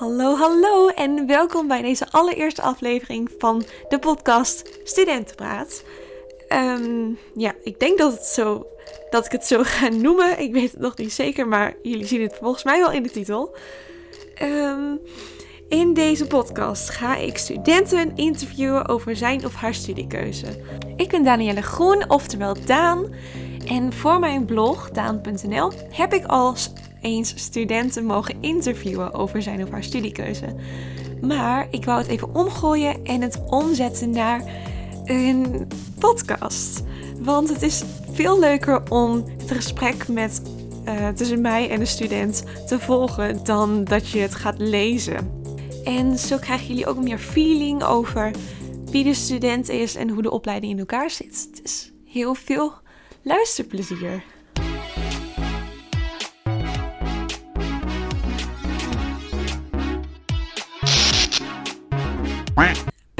Hallo, hallo en welkom bij deze allereerste aflevering van de podcast Studentenpraat. Ehm, ja, ik denk dat, het zo, dat ik het zo ga noemen. Ik weet het nog niet zeker, maar jullie zien het volgens mij wel in de titel. Ehm, in deze podcast ga ik studenten interviewen over zijn of haar studiekeuze. Ik ben Danielle Groen, oftewel Daan. En voor mijn blog, daan.nl, heb ik al eens studenten mogen interviewen over zijn of haar studiekeuze. Maar ik wou het even omgooien en het omzetten naar een podcast. Want het is veel leuker om het gesprek met, uh, tussen mij en de student te volgen dan dat je het gaat lezen. En zo krijgen jullie ook meer feeling over wie de student is en hoe de opleiding in elkaar zit. Het is heel veel luisterplezier.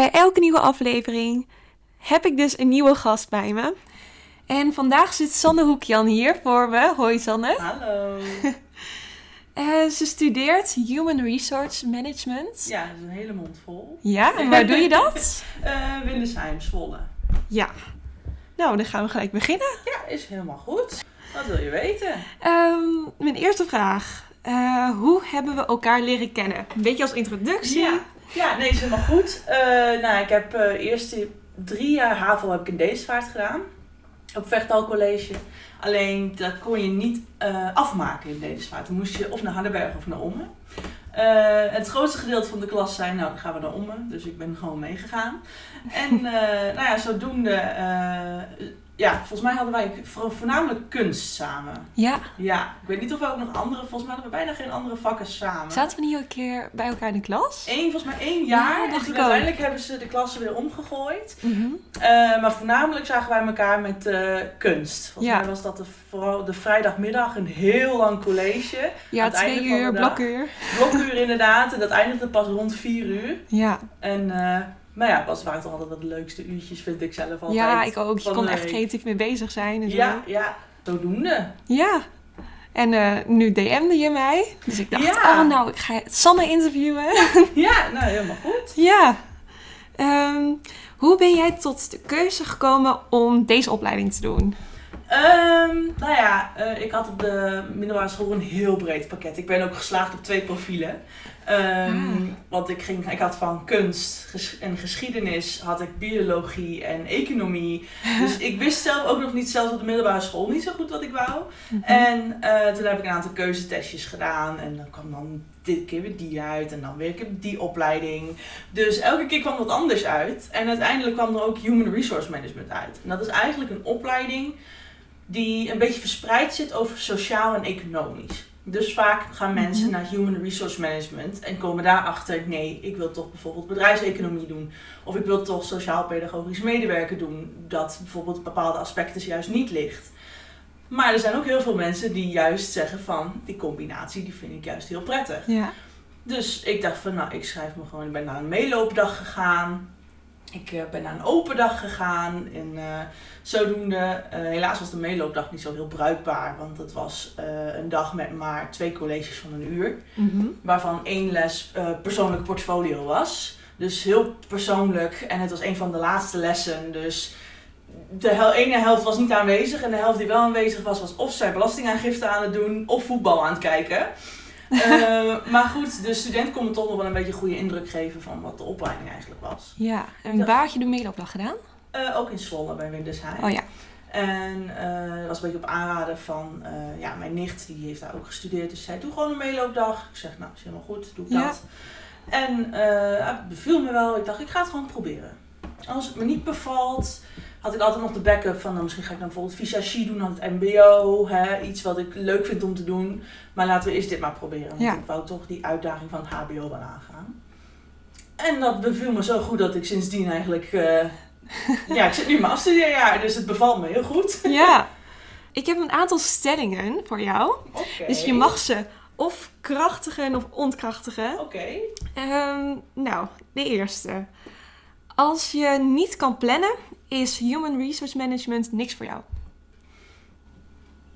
Bij elke nieuwe aflevering heb ik dus een nieuwe gast bij me. En vandaag zit Sanne Hoekjan hier voor me. Hoi Sanne. Hallo. Uh, ze studeert Human Resource Management. Ja, dat is een hele mond vol. Ja, en waar doe je dat? uh, Windesheim, Zwolle. Ja. Nou, dan gaan we gelijk beginnen. Ja, is helemaal goed. Wat wil je weten? Um, mijn eerste vraag. Uh, hoe hebben we elkaar leren kennen? Een beetje als introductie. Ja, ja nee, is helemaal goed. nou, ik heb eerst drie jaar HAVO heb ik in Deesvaart gedaan. Op Vechtal College. Alleen dat kon je niet uh, afmaken in Denemarken. Dan moest je of naar Hardenberg of naar Ommen. Uh, het grootste gedeelte van de klas zei, nou dan gaan we naar Ommen. Dus ik ben gewoon meegegaan. En uh, nou ja, zodoende ja, volgens mij hadden wij voornamelijk kunst samen. Ja. Ja, ik weet niet of we ook nog andere, volgens mij hadden we bijna geen andere vakken samen. Zaten we niet een keer bij elkaar in de klas? Eén, volgens mij één jaar. Ja, dus uiteindelijk hebben ze de klassen weer omgegooid. Mm maar voornamelijk zagen wij elkaar met uh, kunst. Volgens mij was dat de, vooral de vrijdagmiddag een heel lang college. Ja, twee uur, blokuur. Blokuur inderdaad. En dat eindigde pas rond vier uur. Ja. En... Uh, maar ja, was waren toch altijd wat de leukste uurtjes, vind ik zelf altijd. Ja, ik ook. Je kon echt creatief mee bezig zijn. En ja, zo. ja, zodoende. Ja. En uh, nu DM'de je mij. Dus ik dacht, ja. oh nou, ik ga Sanne interviewen. ja, nou helemaal goed. Ja. Um, hoe ben jij tot de keuze gekomen om deze opleiding te doen? Um, nou ja, uh, ik had op de middelbare school een heel breed pakket. Ik ben ook geslaagd op twee profielen. Um, Want ik, ging, ik had van kunst en geschiedenis, had ik biologie en economie. Dus ik wist zelf ook nog niet, zelfs op de middelbare school, niet zo goed wat ik wou. Mm -hmm. En uh, toen heb ik een aantal keuzetestjes gedaan. En dan kwam dan dit keer weer die uit. En dan weer ik die opleiding. Dus elke keer kwam wat anders uit. En uiteindelijk kwam er ook Human Resource Management uit. En dat is eigenlijk een opleiding die een beetje verspreid zit over sociaal en economisch. Dus vaak gaan mensen -hmm. naar Human Resource Management en komen daarachter, nee, ik wil toch bijvoorbeeld bedrijfseconomie doen. Of ik wil toch sociaal-pedagogisch medewerker doen, dat bijvoorbeeld bepaalde aspecten juist niet ligt. Maar er zijn ook heel veel mensen die juist zeggen van, die combinatie die vind ik juist heel prettig. Ja. Dus ik dacht van, nou, ik schrijf me gewoon, ik ben naar een meeloopdag gegaan. Ik uh, ben naar een open dag gegaan en uh, zodoende, uh, helaas was de meeloopdag niet zo heel bruikbaar, want het was een dag met maar twee colleges van een uur, mm -hmm. waarvan één les persoonlijk portfolio was. Dus heel persoonlijk en het was een van de laatste lessen, dus de hel ene helft was niet aanwezig en de helft die wel aanwezig was, was of zij belastingaangifte aan het doen of voetbal aan het kijken. Uh, maar goed, de student kon me toch nog wel een beetje een goede indruk geven van wat de opleiding eigenlijk was. Ja, en waar had je de meeloopdag gedaan? Uh, ook in Zwolle bij Windersheim. Oh ja. En uh, dat was een beetje op aanraden van ja, mijn nicht, die heeft daar ook gestudeerd. Dus zij doe gewoon een meeloopdag. Ik zeg, nou, is helemaal goed, doe ik ja. dat. En het beviel me wel. Ik dacht, ik ga het gewoon proberen. Als het me niet bevalt, had ik altijd nog de backup van, nou, misschien ga ik dan bijvoorbeeld visagie doen aan het mbo. Hè, iets wat ik leuk vind om te doen. Maar laten we eerst dit maar proberen. Want ja. ik wou toch die uitdaging van het hbo wel aangaan. En dat beviel me zo goed dat ik sindsdien eigenlijk... Uh, ja, ik zit nu in mijn afstudeerjaar, dus het bevalt me heel goed. Ja. Ik heb een aantal stellingen voor jou. Okay. Dus je mag ze of krachtigen of ontkrachtigen. Oké. Okay. Um, nou, de eerste. Als je niet kan plannen, is Human Resource Management niks voor jou?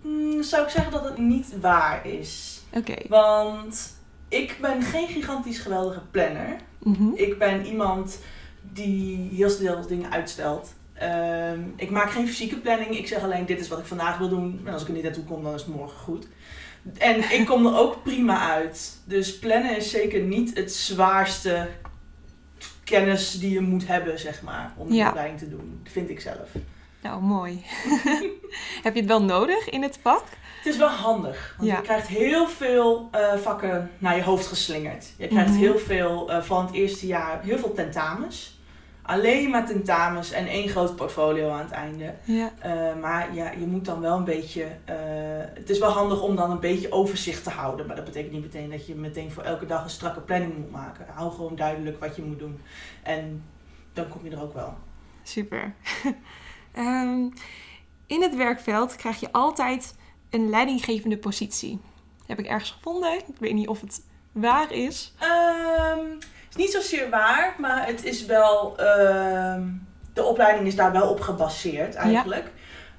Mm, zou ik zeggen dat het niet waar is. Oké. Okay. Want ik ben geen gigantisch geweldige planner. Mhm. Ik ben iemand die heel snel dingen uitstelt. Ehm, ik maak geen fysieke planning. Ik zeg alleen, dit is wat ik vandaag wil doen. En als ik er niet naartoe kom, dan is het morgen goed. En ik kom er ook prima uit. Dus plannen is zeker niet het zwaarste kennis die je moet hebben, zeg maar, om die Ja. opleiding te doen. Vind ik zelf. Nou, mooi. Heb je het wel nodig in het vak? Het is wel handig, want Ja. je krijgt heel veel eh, vakken naar je hoofd geslingerd. Je krijgt Mhm. heel veel eh, van het eerste jaar, heel veel tentamens. Alleen maar tentamens en één groot portfolio aan het einde. Ja. Eh, maar ja, je moet dan wel een beetje. eh, het is wel handig om dan een beetje overzicht te houden. Maar dat betekent niet meteen dat je meteen voor elke dag een strakke planning moet maken. Hou gewoon duidelijk wat je moet doen. En dan kom je er ook wel. Super. Ehm, in het werkveld krijg je altijd een leidinggevende positie. Heb ik ergens gevonden. Ik weet niet of het waar is. Ehm, is niet zozeer waar, maar het is wel. ehm, de opleiding is daar wel op gebaseerd eigenlijk.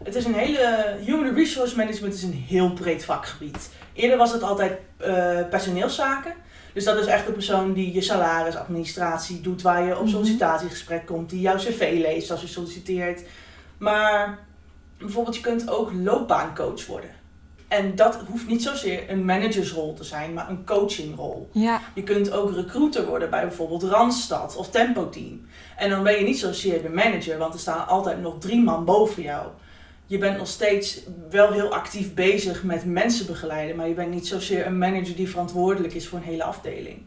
Het is een hele. Human Resource Management is een heel breed vakgebied. Eerder was het altijd eh, personeelszaken. Dus dat is echt de persoon die je salaris, administratie doet, waar je op Mhm. sollicitatiegesprek komt, die jouw cv leest als je solliciteert. Maar bijvoorbeeld, je kunt ook loopbaancoach worden. En dat hoeft niet zozeer een managersrol te zijn, maar een coachingrol. Ja. Je kunt ook recruiter worden bij bijvoorbeeld Randstad of Tempo Team. En dan ben je niet zozeer de manager, want er staan altijd nog drie man boven jou. Je bent nog steeds wel heel actief bezig met mensen begeleiden, maar je bent niet zozeer een manager die verantwoordelijk is voor een hele afdeling.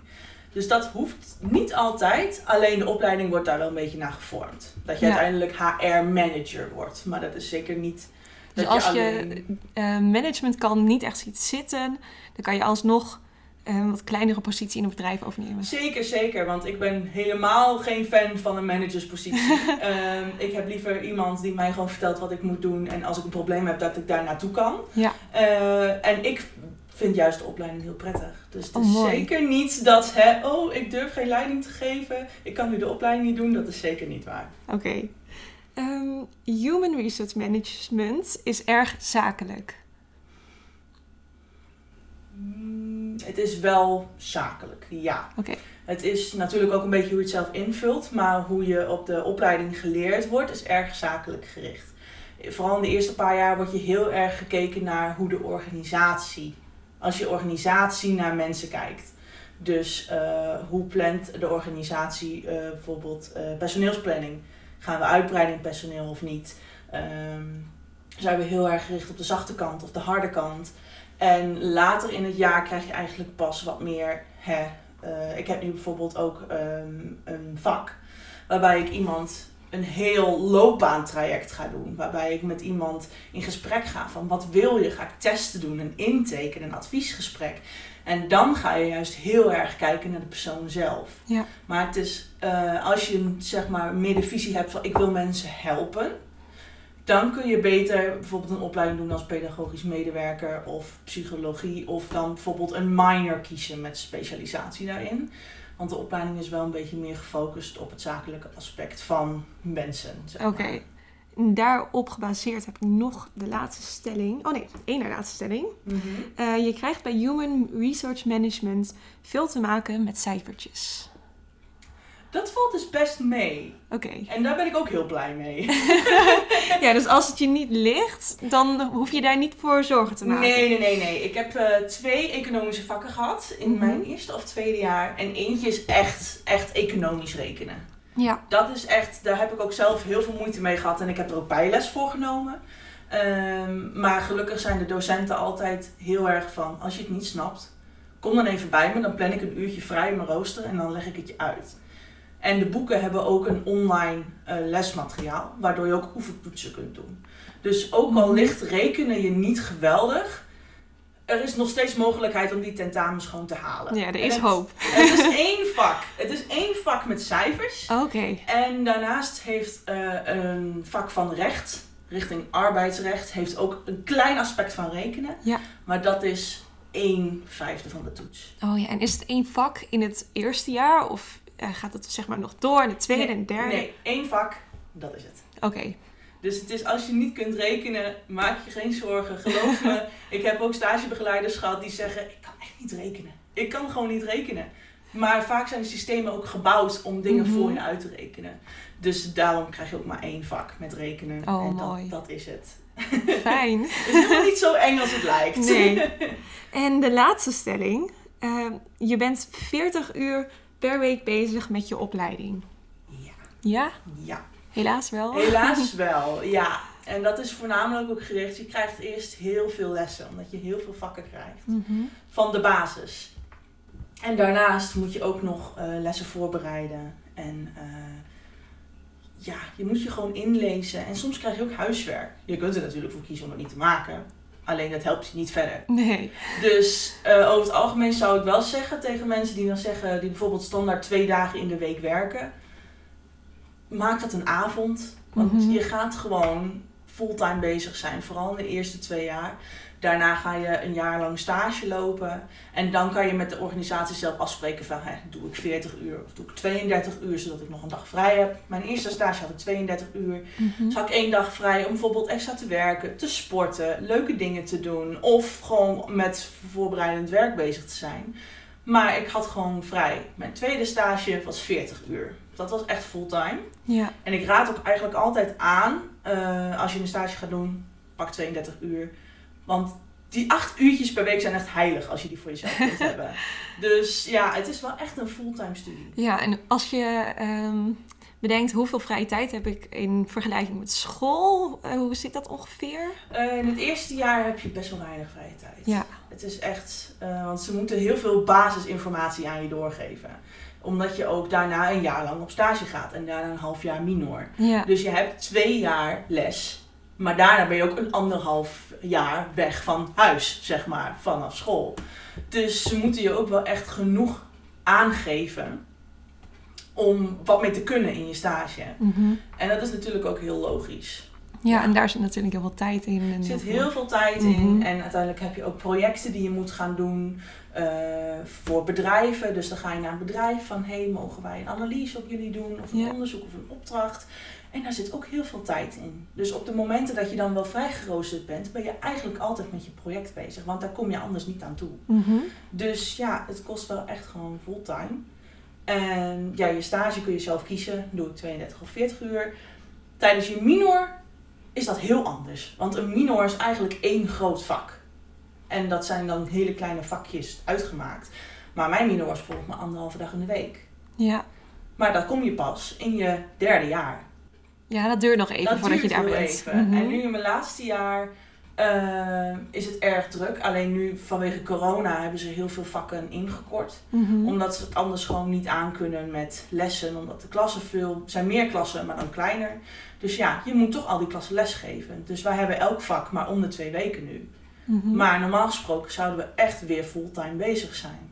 Dus dat hoeft niet altijd, alleen de opleiding wordt daar wel een beetje naar gevormd. Dat je Ja. uiteindelijk HR-manager wordt, maar dat is zeker niet. Dus als je eh, management kan niet echt ziet zitten, dan kan je alsnog eh, een wat kleinere positie in een bedrijf overnemen. Zeker, zeker. Want ik ben helemaal geen fan van een managerspositie. Ehm, ik heb liever iemand die mij gewoon vertelt wat ik moet doen. En als ik een probleem heb, dat ik daar naartoe kan. Ja. Eh, en ik vind juist de opleiding heel prettig. Dus het Oh, is zeker niet dat, hè, oh, ik durf geen leiding te geven. Ik kan nu de opleiding niet doen. Dat is zeker niet waar. Oké. Ehm, human resource management is erg zakelijk. Mm, het is wel zakelijk, ja. Oké. Het is natuurlijk ook een beetje hoe je het zelf invult, maar hoe je op de opleiding geleerd wordt, is erg zakelijk gericht. Vooral in de eerste paar jaar wordt je heel erg gekeken naar hoe de organisatie, als je organisatie naar mensen kijkt. Dus eh, hoe plant de organisatie eh, bijvoorbeeld eh, personeelsplanning? Gaan we uitbreiden in personeel of niet? Ehm, zijn we heel erg gericht op de zachte kant of de harde kant? En later in het jaar krijg je eigenlijk pas wat meer. Hè, eh, ik heb nu bijvoorbeeld ook ehm, een vak waarbij ik iemand een heel loopbaantraject ga doen. Waarbij ik met iemand in gesprek ga van wat wil je? Ga ik testen doen, een intake, een adviesgesprek. En dan ga je juist heel erg kijken naar de persoon zelf. Ja. Maar het is, eh, als je zeg maar meer de visie hebt van ik wil mensen helpen. Dan kun je beter bijvoorbeeld een opleiding doen als pedagogisch medewerker of psychologie. Of dan bijvoorbeeld een minor kiezen met specialisatie daarin. Want de opleiding is wel een beetje meer gefocust op het zakelijke aspect van mensen. zeg Oké. En Daarop gebaseerd heb ik nog de laatste stelling. Oh nee, één na laatste stelling. Mhm. Eh, je krijgt bij Human Resource Management veel te maken met cijfertjes. Dat valt dus best mee. Oké. En daar ben ik ook heel blij mee. Ja, dus als het je niet ligt, dan hoef je daar niet voor zorgen te maken. Nee, nee, nee, nee. Ik heb eh, twee economische vakken gehad in Mhm. mijn eerste of tweede jaar. En eentje is echt, echt economisch rekenen. Ja. Dat is echt, daar heb ik ook zelf heel veel moeite mee gehad. En ik heb er ook bijles voor genomen. Ehm, maar gelukkig zijn de docenten altijd heel erg van, als je het niet snapt, kom dan even bij me. Dan plan ik een uurtje vrij in mijn rooster en dan leg ik het je uit. En de boeken hebben ook een online eh, lesmateriaal, waardoor je ook oefentoetsen kunt doen. Dus ook al Mhm. ligt rekenen je niet geweldig, er is nog steeds mogelijkheid om die tentamens gewoon te halen. Ja, er is het- hoop. Het is één vak. Het is één vak met cijfers. Oké. En daarnaast heeft eh, een vak van recht, richting arbeidsrecht, heeft ook een klein aspect van rekenen. Ja. Maar dat is één vijfde van de toets. Oh ja, en is het één vak in het eerste jaar? Of eh, gaat het zeg maar nog door in het tweede en derde? Nee, één vak, dat is het. Oké. Dus het is als je niet kunt rekenen, maak je geen zorgen. Geloof me, ik heb ook stagebegeleiders gehad die zeggen: Ik kan echt niet rekenen. Ik kan gewoon niet rekenen. Maar vaak zijn de systemen ook gebouwd om dingen Mhm. voor je uit te rekenen. Dus daarom krijg je ook maar één vak met rekenen. Oh, en mooi. Dat, dat is het. Fijn. Het is helemaal niet zo eng als het lijkt. Nee. En de laatste stelling. Ehm, je bent 40 uur per week bezig met je opleiding. Ja, Ja? ja. Helaas wel. Helaas wel, ja. En dat is voornamelijk ook gericht. Je krijgt eerst heel veel lessen, omdat je heel veel vakken krijgt. Mhm. Van de basis. En daarnaast moet je ook nog eh, lessen voorbereiden. En eh, ja, je moet je gewoon inlezen. En soms krijg je ook huiswerk. Je kunt er natuurlijk voor kiezen om het niet te maken. Alleen dat helpt je niet verder. Nee. Dus eh, over het algemeen zou ik wel zeggen tegen mensen die dan zeggen, die bijvoorbeeld standaard twee dagen in de week werken. Maak dat een avond. Want Mhm. je gaat gewoon fulltime bezig zijn. Vooral in de eerste twee jaar. Daarna ga je een jaar lang stage lopen. En dan kan je met de organisatie zelf afspreken van, hè, doe ik 40 uur of doe ik 32 uur, zodat ik nog een dag vrij heb. Mijn eerste stage had ik 32 uur. Dus had ik één dag vrij om bijvoorbeeld extra te werken, te sporten, leuke dingen te doen. Of gewoon met voorbereidend werk bezig te zijn. Maar ik had gewoon vrij. Mijn tweede stage was 40 uur. Dat was echt fulltime. Ja. En ik raad ook eigenlijk altijd aan, eh, als je een stage gaat doen, pak 32 uur. Want die acht uurtjes per week zijn echt heilig als je die voor jezelf kunt hebben. Dus ja, het is wel echt een fulltime studie. Ja, en als je ehm, bedenkt hoeveel vrije tijd heb ik in vergelijking met school, eh, hoe zit dat ongeveer? Eh, in het eerste jaar heb je best wel weinig vrije tijd. Ja. Het is echt, want ze moeten heel veel basisinformatie aan je doorgeven. Omdat je ook daarna een jaar lang op stage gaat en daarna een half jaar minor. Ja. Dus je hebt twee jaar les, maar daarna ben je ook een anderhalf jaar weg van huis, zeg maar, vanaf school. Dus ze moeten je ook wel echt genoeg aangeven om wat mee te kunnen in je stage. Mhm. En dat is natuurlijk ook heel logisch. Ja, en daar zit natuurlijk heel veel tijd in. En Er zit heel veel tijd Mhm. in en uiteindelijk heb je ook projecten die je moet gaan doen eh, voor bedrijven. Dus dan ga je naar een bedrijf van, hé, hey, mogen wij een analyse op jullie doen of een onderzoek of een opdracht. En daar zit ook heel veel tijd in. Dus op de momenten dat je dan wel vrijgeroosterd bent, ben je eigenlijk altijd met je project bezig. Want daar kom je anders niet aan toe. Mhm. Dus ja, het kost wel echt gewoon fulltime. En ja, je stage kun je zelf kiezen. Doe ik 32 of 40 uur. Tijdens je minor is dat heel anders. Want een minor is eigenlijk één groot vak. En dat zijn dan hele kleine vakjes uitgemaakt. Maar mijn minor was bijvoorbeeld maar anderhalve dag in de week. Ja. Maar dat kom je pas in je derde jaar. ja, dat duurt nog even dat voordat je daar bent. even. Mhm. En nu in mijn laatste jaar eh, is het erg druk. Alleen nu vanwege corona hebben ze heel veel vakken ingekort Mhm. omdat ze het anders gewoon niet aankunnen met lessen. Omdat de klassen veel zijn meer klassen, maar dan kleiner. Dus ja, je moet toch al die klassen lesgeven. Dus wij hebben elk vak maar om de twee weken nu. Mhm. Maar normaal gesproken zouden we echt weer fulltime bezig zijn.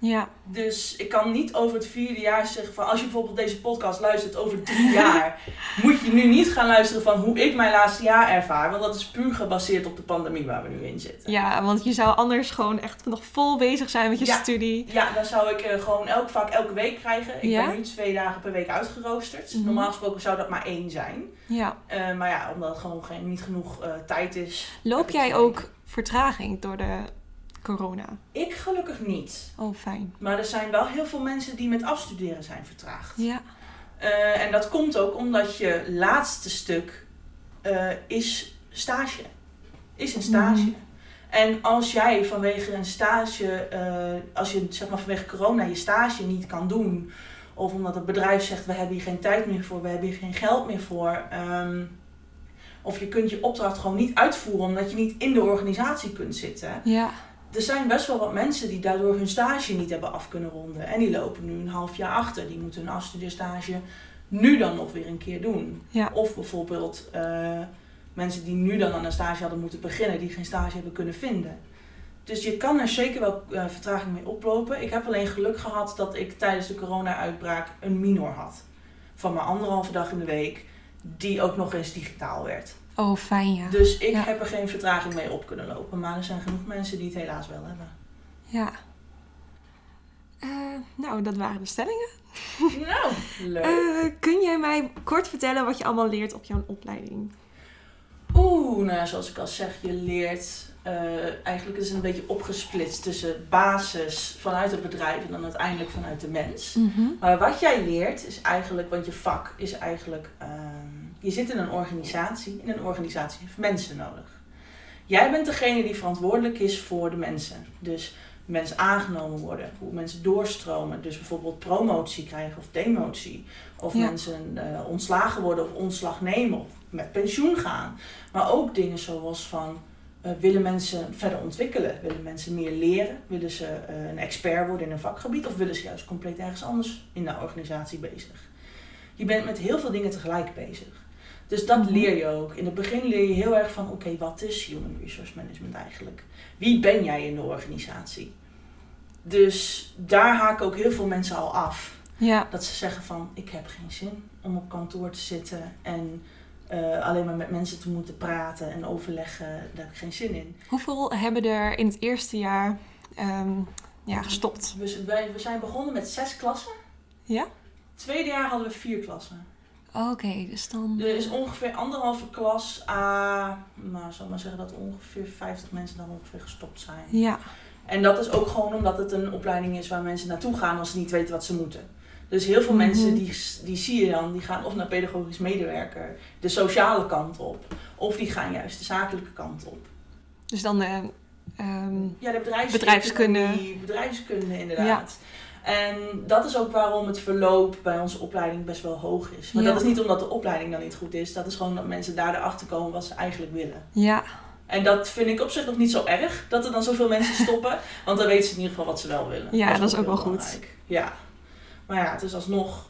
Ja. Dus ik kan niet over het vierde jaar zeggen van als je bijvoorbeeld deze podcast luistert over drie jaar, moet je nu niet gaan luisteren van hoe ik mijn laatste jaar ervaar. Want dat is puur gebaseerd op de pandemie waar we nu in zitten. ja, want je zou anders gewoon echt nog vol bezig zijn met je Ja. studie. Ja, dan zou ik eh, gewoon elk vak elke week krijgen. Ik Ja? ben nu twee dagen per week uitgeroosterd. Mhm. Normaal gesproken zou dat maar één zijn. Ja. Eh, maar ja, omdat het gewoon geen, niet genoeg eh, tijd is. Loop jij ook vertraging door de corona? Ik gelukkig niet. Oh, fijn. Maar er zijn wel heel veel mensen die met afstuderen zijn vertraagd. Ja. Eh, en dat komt ook omdat je laatste stuk eh, is stage. Is een stage. Mhm. En als jij vanwege een stage, eh, als je zeg maar vanwege corona je stage niet kan doen, of omdat het bedrijf zegt we hebben hier geen tijd meer voor, we hebben hier geen geld meer voor, ehm, of je kunt je opdracht gewoon niet uitvoeren omdat je niet in de organisatie kunt zitten. Ja. Er zijn best wel wat mensen die daardoor hun stage niet hebben af kunnen ronden. En die lopen nu een half jaar achter. Die moeten hun afstudeerstage nu dan nog weer een keer doen. Ja. Of bijvoorbeeld eh, mensen die nu dan aan een stage hadden moeten beginnen, die geen stage hebben kunnen vinden. Dus je kan er zeker wel eh, vertraging mee oplopen. Ik heb alleen geluk gehad dat ik tijdens de corona-uitbraak een minor had. Van maar anderhalve dag in de week, die ook nog eens digitaal werd. Oh, fijn ja. Dus ik Ja. heb er geen vertraging mee op kunnen lopen. Maar er zijn genoeg mensen die het helaas wel hebben. Ja. Eh, nou, dat waren de stellingen. Nou, leuk. Eh, kun jij mij kort vertellen wat je allemaal leert op jouw opleiding? Oeh, nou zoals ik al zeg, je leert eh, eigenlijk is het een beetje opgesplitst tussen basis vanuit het bedrijf en dan uiteindelijk vanuit de mens. Mhm. Maar wat jij leert is eigenlijk, want je vak is eigenlijk, ehm, je zit in een organisatie en een organisatie heeft mensen nodig. Jij bent degene die verantwoordelijk is voor de mensen. Dus mensen aangenomen worden, hoe mensen doorstromen. Dus bijvoorbeeld promotie krijgen of demotie. Of Ja. mensen eh, ontslagen worden of ontslag nemen of met pensioen gaan. Maar ook dingen zoals van, eh, willen mensen verder ontwikkelen? Willen mensen meer leren? Willen ze eh, een expert worden in een vakgebied? Of willen ze juist compleet ergens anders in de organisatie bezig? Je bent met heel veel dingen tegelijk bezig. Dus dat leer je ook. In het begin leer je heel erg van, oké, wat is human resource management eigenlijk? Wie ben jij in de organisatie? Dus daar haken ook heel veel mensen al af. Ja. Dat ze zeggen van, ik heb geen zin om op kantoor te zitten en eh, alleen maar met mensen te moeten praten en overleggen. Daar heb ik geen zin in. Hoeveel hebben er in het eerste jaar ehm, ja, gestopt? We zijn begonnen met zes klassen. Ja? Tweede jaar hadden we vier klassen. Oké, dus dan... Er is ongeveer anderhalve klas a, nou zal ik maar zeggen dat ongeveer 50 mensen dan ongeveer gestopt zijn. Ja. En dat is ook gewoon omdat het een opleiding is waar mensen naartoe gaan als ze niet weten wat ze moeten. Dus heel veel Mhm. mensen die, die zie je dan, die gaan of naar pedagogisch medewerker, de sociale kant op. Of die gaan juist de zakelijke kant op. Dus dan... eh, ehm, Ja, de bedrijfs Bedrijfskunde. economie, Bedrijfskunde inderdaad. En dat is ook waarom het verloop bij onze opleiding best wel hoog is. Maar Ja. dat is niet omdat de opleiding dan niet goed is. Dat is gewoon dat mensen daar erachter komen wat ze eigenlijk willen. ja. En dat vind ik op zich nog niet zo erg, dat er dan zoveel mensen stoppen. Want dan weten ze in ieder geval wat ze wel willen. Ja, dat is ook wel goed. Ja. Maar ja, het is alsnog...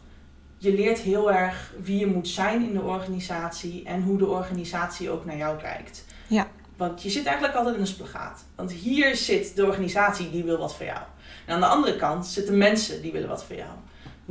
Je leert heel erg wie je moet zijn in de organisatie en hoe de organisatie ook naar jou kijkt. Ja. Want je zit eigenlijk altijd in een splagaat. Want hier zit de organisatie die wil wat voor jou. En aan de andere kant zitten mensen die willen wat voor jou.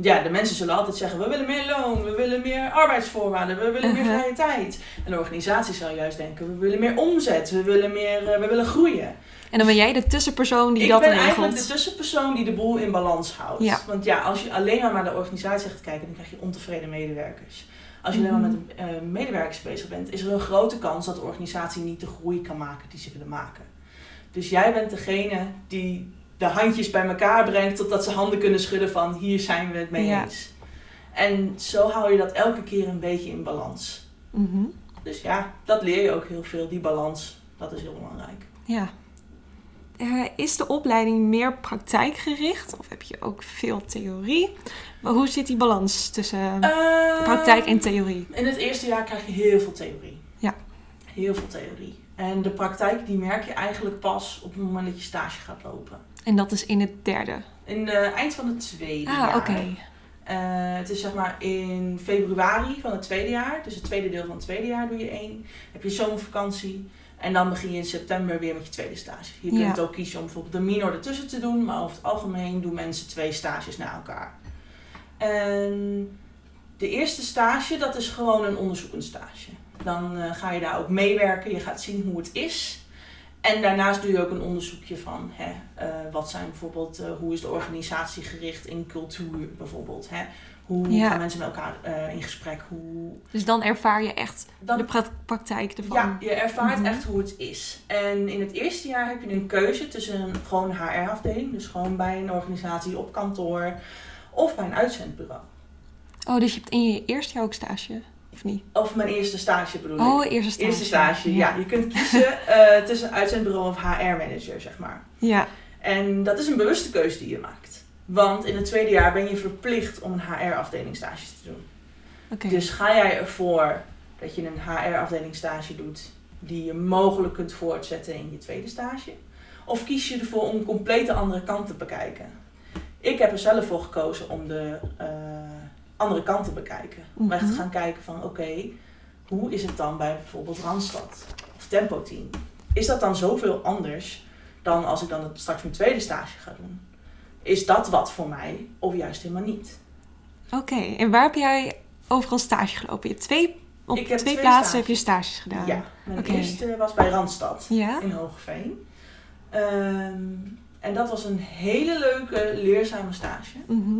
Ja, de mensen zullen altijd zeggen, we willen meer loon, we willen meer arbeidsvoorwaarden, we willen meer Mhm. vrije tijd. En de organisatie zal juist denken, we willen meer omzet, we willen, meer, eh, we willen groeien. En dan ben jij de tussenpersoon die ik dat ben regelt. eigenlijk de tussenpersoon die de boel in balans houdt. Ja. Want ja, als je alleen maar naar de organisatie gaat kijken, dan krijg je ontevreden medewerkers. Als je alleen maar met de eh, medewerkers bezig bent, is er een grote kans dat de organisatie niet de groei kan maken die ze willen maken. Dus jij bent degene die de handjes bij elkaar brengt totdat ze handen kunnen schudden van hier zijn we het mee Ja. eens. En zo hou je dat elke keer een beetje in balans. Mhm. Dus ja, dat leer je ook heel veel, die balans. Dat is heel belangrijk. Ja. Eh, is de opleiding meer praktijkgericht of heb je ook veel theorie? Maar hoe zit die balans tussen praktijk en theorie? In het eerste jaar krijg je heel veel theorie. Ja. Heel veel theorie. En de praktijk die merk je eigenlijk pas op het moment dat je stage gaat lopen. En dat is in het derde. In het eind van het tweede Ah, jaar. oké. Eh, het is zeg maar in februari van het tweede jaar. Dus het tweede deel van het tweede jaar doe je één. Heb je zomervakantie. En dan begin je in september weer met je tweede stage. Je Ja. kunt ook kiezen om bijvoorbeeld een minor ertussen te doen. Maar over het algemeen doen mensen twee stages na elkaar. En de eerste stage, dat is gewoon een onderzoekend stage. Dan eh, ga je daar ook meewerken. Je gaat zien hoe het is. En daarnaast doe je ook een onderzoekje van hè, eh, wat zijn bijvoorbeeld, eh, hoe is de organisatie gericht in cultuur bijvoorbeeld. Hè? Hoe Ja. gaan mensen met elkaar eh, in gesprek? Hoe... Dus dan ervaar je echt Dan, de pra- praktijk ervan. ja, je ervaart Mhm. echt hoe het is. En in het eerste jaar heb je een keuze tussen een gewoon HR-afdeling, dus gewoon bij een organisatie op kantoor, of bij een uitzendbureau. Oh, dus je hebt in je eerste jaar ook stage? Of niet? Of mijn eerste stage bedoel ik. Oh, eerste stage. Eerste stage, ja. Je kunt kiezen eh, tussen uitzendbureau of HR-manager, zeg maar. Ja. En dat is een bewuste keuze die je maakt. Want in het tweede jaar ben je verplicht om een HR-afdeling stage te doen. Oké. Dus ga jij ervoor dat je een HR-afdeling stage doet die je mogelijk kunt voortzetten in je tweede stage? Of kies je ervoor om een complete andere kant te bekijken? Ik heb er zelf voor gekozen om de eh, andere kant te bekijken. Om echt te Mhm. gaan kijken van oké, hoe is het dan bij bijvoorbeeld Randstad of Tempo Team? Is dat dan zoveel anders dan als ik dan het- straks mijn tweede stage ga doen? Is dat wat voor mij of juist helemaal niet? Oké, en waar heb jij overal stage gelopen? Je hebt twee, op Ik twee, twee plaatsen stages. heb je stages gedaan. Ja, mijn eerste was bij Randstad Ja? in Hogeveen. Ehm, en dat was een hele leuke, leerzame stage. Mhm.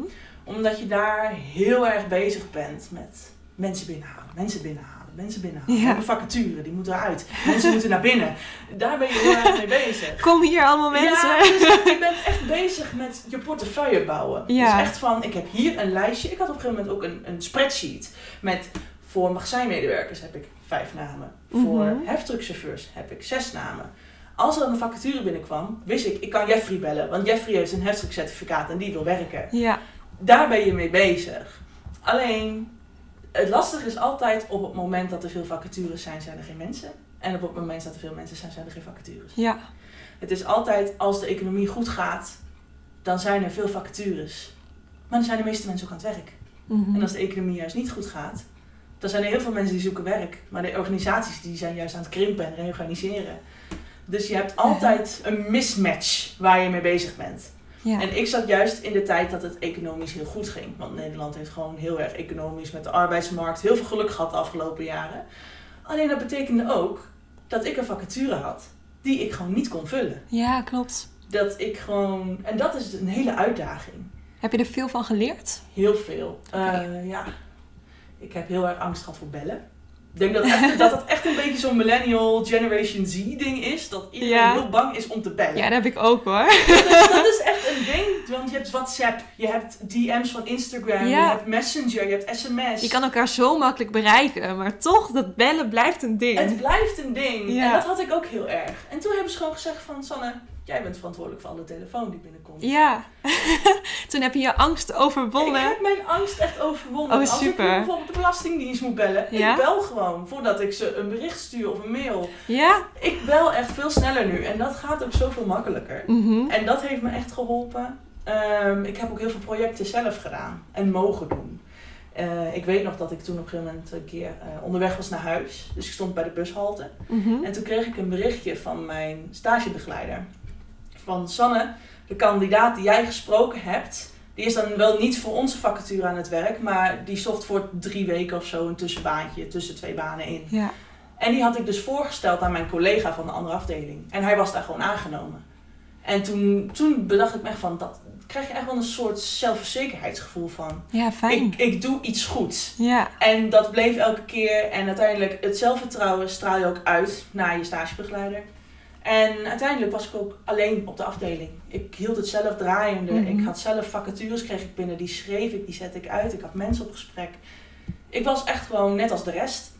Omdat je daar heel erg bezig bent met mensen binnenhalen, mensen binnenhalen, mensen binnenhalen. Ja. Hebben vacature, die moeten eruit. Mensen moeten naar binnen. Daar ben je heel erg mee bezig. Kom hier allemaal mensen. Ja, dus je bent echt bezig met je portefeuille bouwen. Ja. Dus echt van, ik heb hier een lijstje. Ik had op een gegeven moment ook een, een spreadsheet. Met, voor magazijnmedewerkers heb ik vijf namen. Voor Mhm. heftruckchauffeurs heb ik zes namen. Als er dan een vacature binnenkwam, wist ik, ik kan Jeffrey bellen. Want Jeffrey heeft een heftruckcertificaat en die wil werken. Ja, Daar ben je mee bezig. Alleen, het lastige is altijd op het moment dat er veel vacatures zijn, zijn er geen mensen. En op het moment dat er veel mensen zijn, zijn er geen vacatures. ja, Het is altijd als de economie goed gaat, dan zijn er veel vacatures. Maar dan zijn de meeste mensen ook aan het werk. Mhm. En als de economie juist niet goed gaat, dan zijn er heel veel mensen die zoeken werk. Maar de organisaties die zijn juist aan het krimpen en reorganiseren. Dus je hebt altijd een mismatch waar je mee bezig bent. Ja. En ik zat juist in de tijd dat het economisch heel goed ging. Want Nederland heeft gewoon heel erg economisch met de arbeidsmarkt heel veel geluk gehad de afgelopen jaren. Alleen dat betekende ook dat ik een vacature had die ik gewoon niet kon vullen. ja, klopt. Dat ik gewoon. En dat is een hele uitdaging. Heb je er veel van geleerd? Heel veel. Eh, ja. Ik heb heel erg angst gehad voor bellen. Ik denk dat, echt, dat het echt een beetje zo'n millennial Generation Z ding is. Dat iedereen Ja. heel bang is om te bellen. Ja, dat heb ik ook hoor. Dat, is, dat is echt een ding. Want je hebt WhatsApp, je hebt DM's van Instagram, Ja. je hebt Messenger, je hebt sms. Je kan elkaar zo makkelijk bereiken, maar toch, dat bellen blijft een ding. Het blijft een ding. Ja. En dat had ik ook heel erg. En toen hebben ze gewoon gezegd van... Sanne, jij bent verantwoordelijk voor alle telefoon die binnenkomt. Ja. Toen heb je je angst Ik overwonnen. heb mijn angst echt overwonnen. Oh, Als ik bijvoorbeeld de Belastingdienst moet bellen, Ja? ik bel gewoon voordat ik ze een bericht stuur of een mail. Ja. Ik bel echt veel sneller nu en dat gaat ook zoveel makkelijker. Mhm. En dat heeft me echt geholpen. Ehm, ik heb ook heel veel projecten zelf gedaan en mogen doen. Eh, ik weet nog dat ik toen op een gegeven moment een keer eh, onderweg was naar huis. Dus ik stond bij de bushalte. Mhm. En toen kreeg ik een berichtje van mijn stagebegeleider. Van Sanne, de kandidaat die jij gesproken hebt, die is dan wel niet voor onze vacature aan het werk, maar die zocht voor drie weken of zo een tussenbaantje tussen twee banen in. Ja. En die had ik dus voorgesteld aan mijn collega van de andere afdeling. En hij was daar gewoon aangenomen. En toen, toen bedacht ik me echt van, dat krijg je echt wel een soort zelfverzekerheidsgevoel van. Ja, fijn. Ik, ik doe iets goeds. Ja. En dat bleef elke keer. En uiteindelijk, het zelfvertrouwen straal je ook uit naar je stagebegeleider. En uiteindelijk was ik ook alleen op de afdeling. Ik hield het zelf draaiende. Mhm. Ik had zelf vacatures kreeg ik binnen. Die schreef ik, die zette ik uit. Ik had mensen op gesprek. Ik was echt gewoon net als de rest.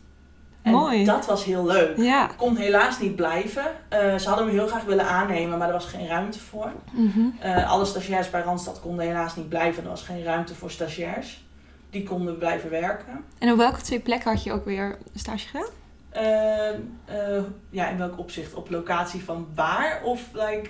En Mooi. dat was heel leuk. Ja. Ik kon helaas niet blijven. Eh, ze hadden me heel graag willen aannemen, maar er was geen ruimte voor. Mhm. Eh, alle stagiairs bij Randstad konden helaas niet blijven. Er was geen ruimte voor stagiairs. Die konden blijven werken. En op welke twee plekken had je ook weer stage gedaan? Eh, eh, ja, in welk opzicht? Op locatie van waar of like,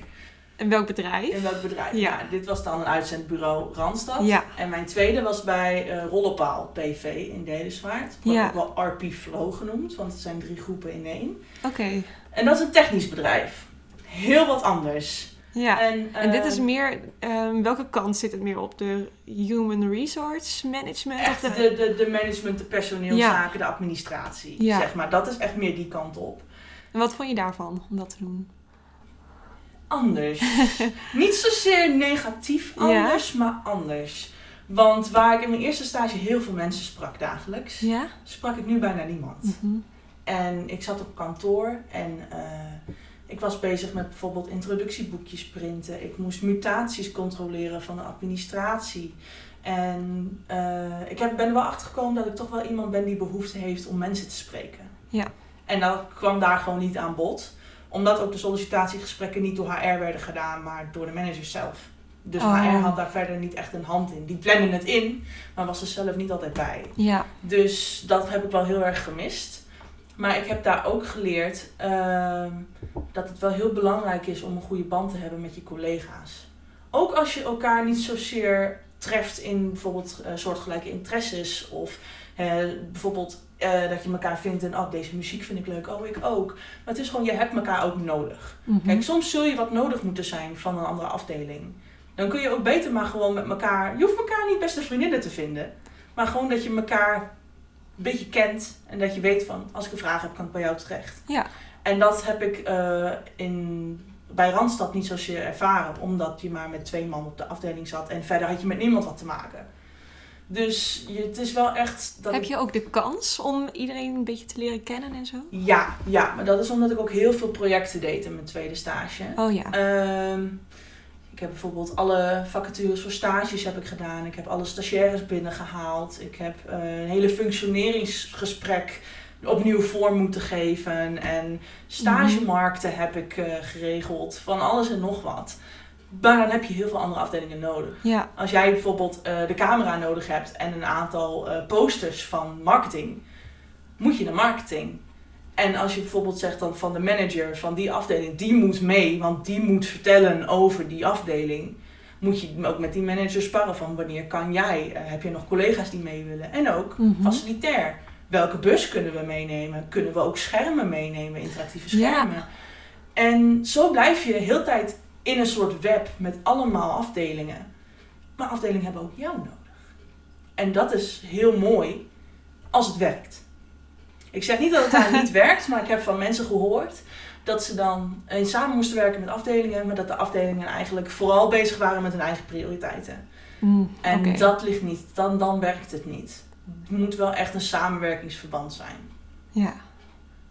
En welk bedrijf? in welk bedrijf? Ja. Nou, dit was dan een uitzendbureau Randstad. Ja. En mijn tweede was bij eh Rollepaal PV in Dedenswaard. Wordt Ja. ook wel RP Flow genoemd, want het zijn drie groepen in één. Oké. En dat is een technisch bedrijf. Heel wat anders. Ja. En, En dit is eh, meer, ehm, welke kant zit het meer op? De human resource management? Echt of de, de, de management, de personeelszaken, de administratie. Ja. Zeg maar. Dat is echt meer die kant op. En wat vond je daarvan om dat te doen? Anders. Niet zozeer negatief Ja. anders, maar anders. Want waar ik in mijn eerste stage heel veel mensen sprak dagelijks, sprak ik nu bijna niemand. Mhm. En ik zat op kantoor en eh, ik was bezig met bijvoorbeeld introductieboekjes printen. Ik moest mutaties controleren van de administratie. En eh, ik heb, ben er wel achter gekomen dat ik toch wel iemand ben die behoefte heeft om mensen te spreken. Ja. En dat kwam daar gewoon niet aan bod. Omdat ook de sollicitatiegesprekken niet door HR werden gedaan, maar door de manager zelf. Dus Oh. HR had daar verder niet echt een hand in. Die plannen het in, maar was er zelf niet altijd bij. Ja. Dus dat heb ik wel heel erg gemist. Maar ik heb daar ook geleerd ehm, dat het wel heel belangrijk is om een goede band te hebben met je collega's. Ook als je elkaar niet zozeer treft in bijvoorbeeld eh, soortgelijke interesses of eh, bijvoorbeeld eh, dat je elkaar vindt en oh deze muziek vind ik leuk, oh ik ook. Maar het is gewoon je hebt elkaar ook nodig. Mhm. Kijk, soms zul je wat nodig moeten zijn van een andere afdeling. Dan kun je ook beter maar gewoon met elkaar. Je hoeft elkaar niet beste vriendinnen te vinden. Maar gewoon dat je elkaar een beetje kent. En dat je weet van als ik een vraag heb, kan ik bij jou terecht. Ja. En dat heb ik eh, in, bij Randstad niet zozeer ervaren. Omdat je maar met twee man op de afdeling zat. En verder had je met niemand wat te maken. Dus je, het is wel echt... Dat Heb je ook de kans om iedereen een beetje te leren kennen en zo? Ja, ja, maar dat is omdat ik ook heel veel projecten deed in mijn tweede stage. Oh ja. Ehm, ik heb bijvoorbeeld alle vacatures voor stages heb ik gedaan. Ik heb alle stagiaires binnengehaald. Ik heb eh, een hele functioneringsgesprek opnieuw vorm moeten geven. En stagemarkten heb ik eh, geregeld. Van alles en nog wat. Maar dan heb je heel veel andere afdelingen nodig. Ja. Als jij bijvoorbeeld eh, de camera nodig hebt en een aantal eh, posters van marketing, moet je naar marketing. En als je bijvoorbeeld zegt dan van de manager van die afdeling, die moet mee, want die moet vertellen over die afdeling. Moet je ook met die manager sparren van wanneer kan jij? Heb je nog collega's die mee willen? En ook Mhm. facilitair. Welke bus kunnen we meenemen? Kunnen we ook schermen meenemen, interactieve Ja. schermen? En zo blijf je de hele tijd in een soort web met allemaal afdelingen. Maar afdelingen hebben ook jou nodig. En dat is heel mooi als het werkt. Ik zeg niet dat het daar niet werkt, maar ik heb van mensen gehoord dat ze dan eh, samen moesten werken met afdelingen, maar dat de afdelingen eigenlijk vooral bezig waren met hun eigen prioriteiten. Mm, En dat ligt niet, dan, dan werkt het niet. Het moet wel echt een samenwerkingsverband zijn. Ja.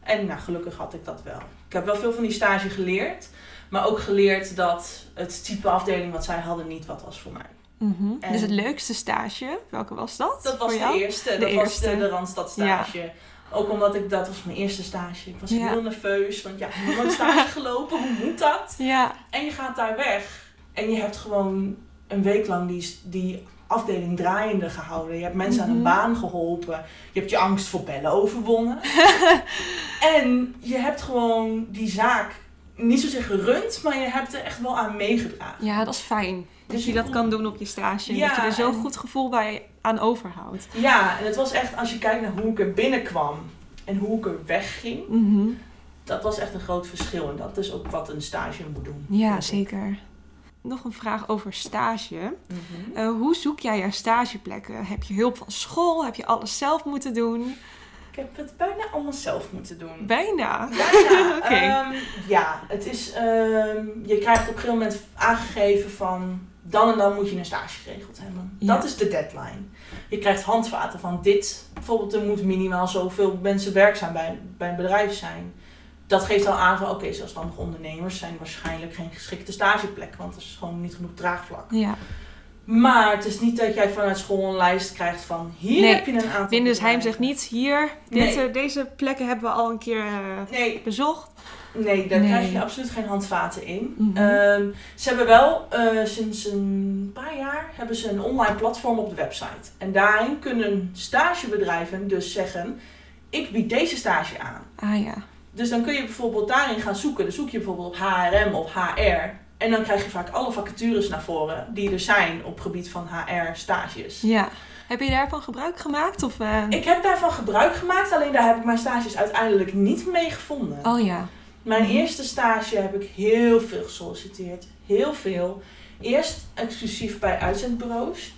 En nou, gelukkig had ik dat wel. Ik heb wel veel van die stage geleerd, maar ook geleerd dat het type afdeling wat zij hadden niet wat was voor mij. Mhm. En- Dus het leukste stage, welke was dat? Dat was de eerste, De dat was eerste. de, de Randstad stage. Ook omdat ik, dat was mijn eerste stage. Ik was Ja. heel nerveus, want ja, ik heb nooit stage gelopen, hoe moet dat? Ja. En je gaat daar weg en je hebt gewoon een week lang die, die afdeling draaiende gehouden. Je hebt mensen aan Mhm. een baan geholpen. Je hebt je angst voor bellen overwonnen. en je hebt gewoon die zaak niet zozeer gerund, maar je hebt er echt wel aan meegedragen. ja, dat is fijn. Dat Dus je je dat kan doen op je stage. en Ja, dat je er zo'n en- goed gevoel bij aan overhoudt. Ja, en het was echt, als je kijkt naar hoe ik er binnenkwam en hoe ik er wegging, Mhm. dat was echt een groot verschil. En dat is ook wat een stage moet doen. Ja, ik. Nog een vraag over stage. Mhm. Eh, hoe zoek jij jouw stageplekken? Heb je hulp van school? Heb je alles zelf moeten doen? Ik heb het bijna allemaal zelf moeten doen. Bijna. Bijna. Oké. Ehm, ja, het is, ehm, je krijgt op een gegeven moment aangegeven van dan en dan moet je een stage geregeld hebben. Ja. Dat is de deadline. Je krijgt handvaten van dit. Bijvoorbeeld er moet minimaal zoveel mensen werkzaam bij, bij een bedrijf zijn. Dat geeft al aan van oké, zelfstandige ondernemers zijn waarschijnlijk geen geschikte stageplek. Want er is gewoon niet genoeg draagvlak. Ja. Maar het is niet dat jij vanuit school een lijst krijgt van hier Nee, heb je een aantal Windesheim zegt niet, hier, dit, Nee. eh, deze plekken hebben we al een keer eh, Nee, bezocht. Nee, daar krijg je absoluut geen handvaten in. Mhm. Ehm, ze hebben wel eh, sinds een paar jaar hebben ze een online platform op de website. En daarin kunnen stagebedrijven dus zeggen, ik bied deze stage aan. Ah ja. Dus dan kun je bijvoorbeeld daarin gaan zoeken. Dan zoek je bijvoorbeeld op HRM of HR. En dan krijg je vaak alle vacatures naar voren die er zijn op gebied van HR stages. Ja. Heb je daarvan gebruik gemaakt? Of, eh, Ik heb daarvan gebruik gemaakt, alleen daar heb ik mijn stages uiteindelijk niet mee gevonden. Oh ja. Mijn eerste stage heb ik heel veel gesolliciteerd. Heel veel. Eerst exclusief bij uitzendbureaus.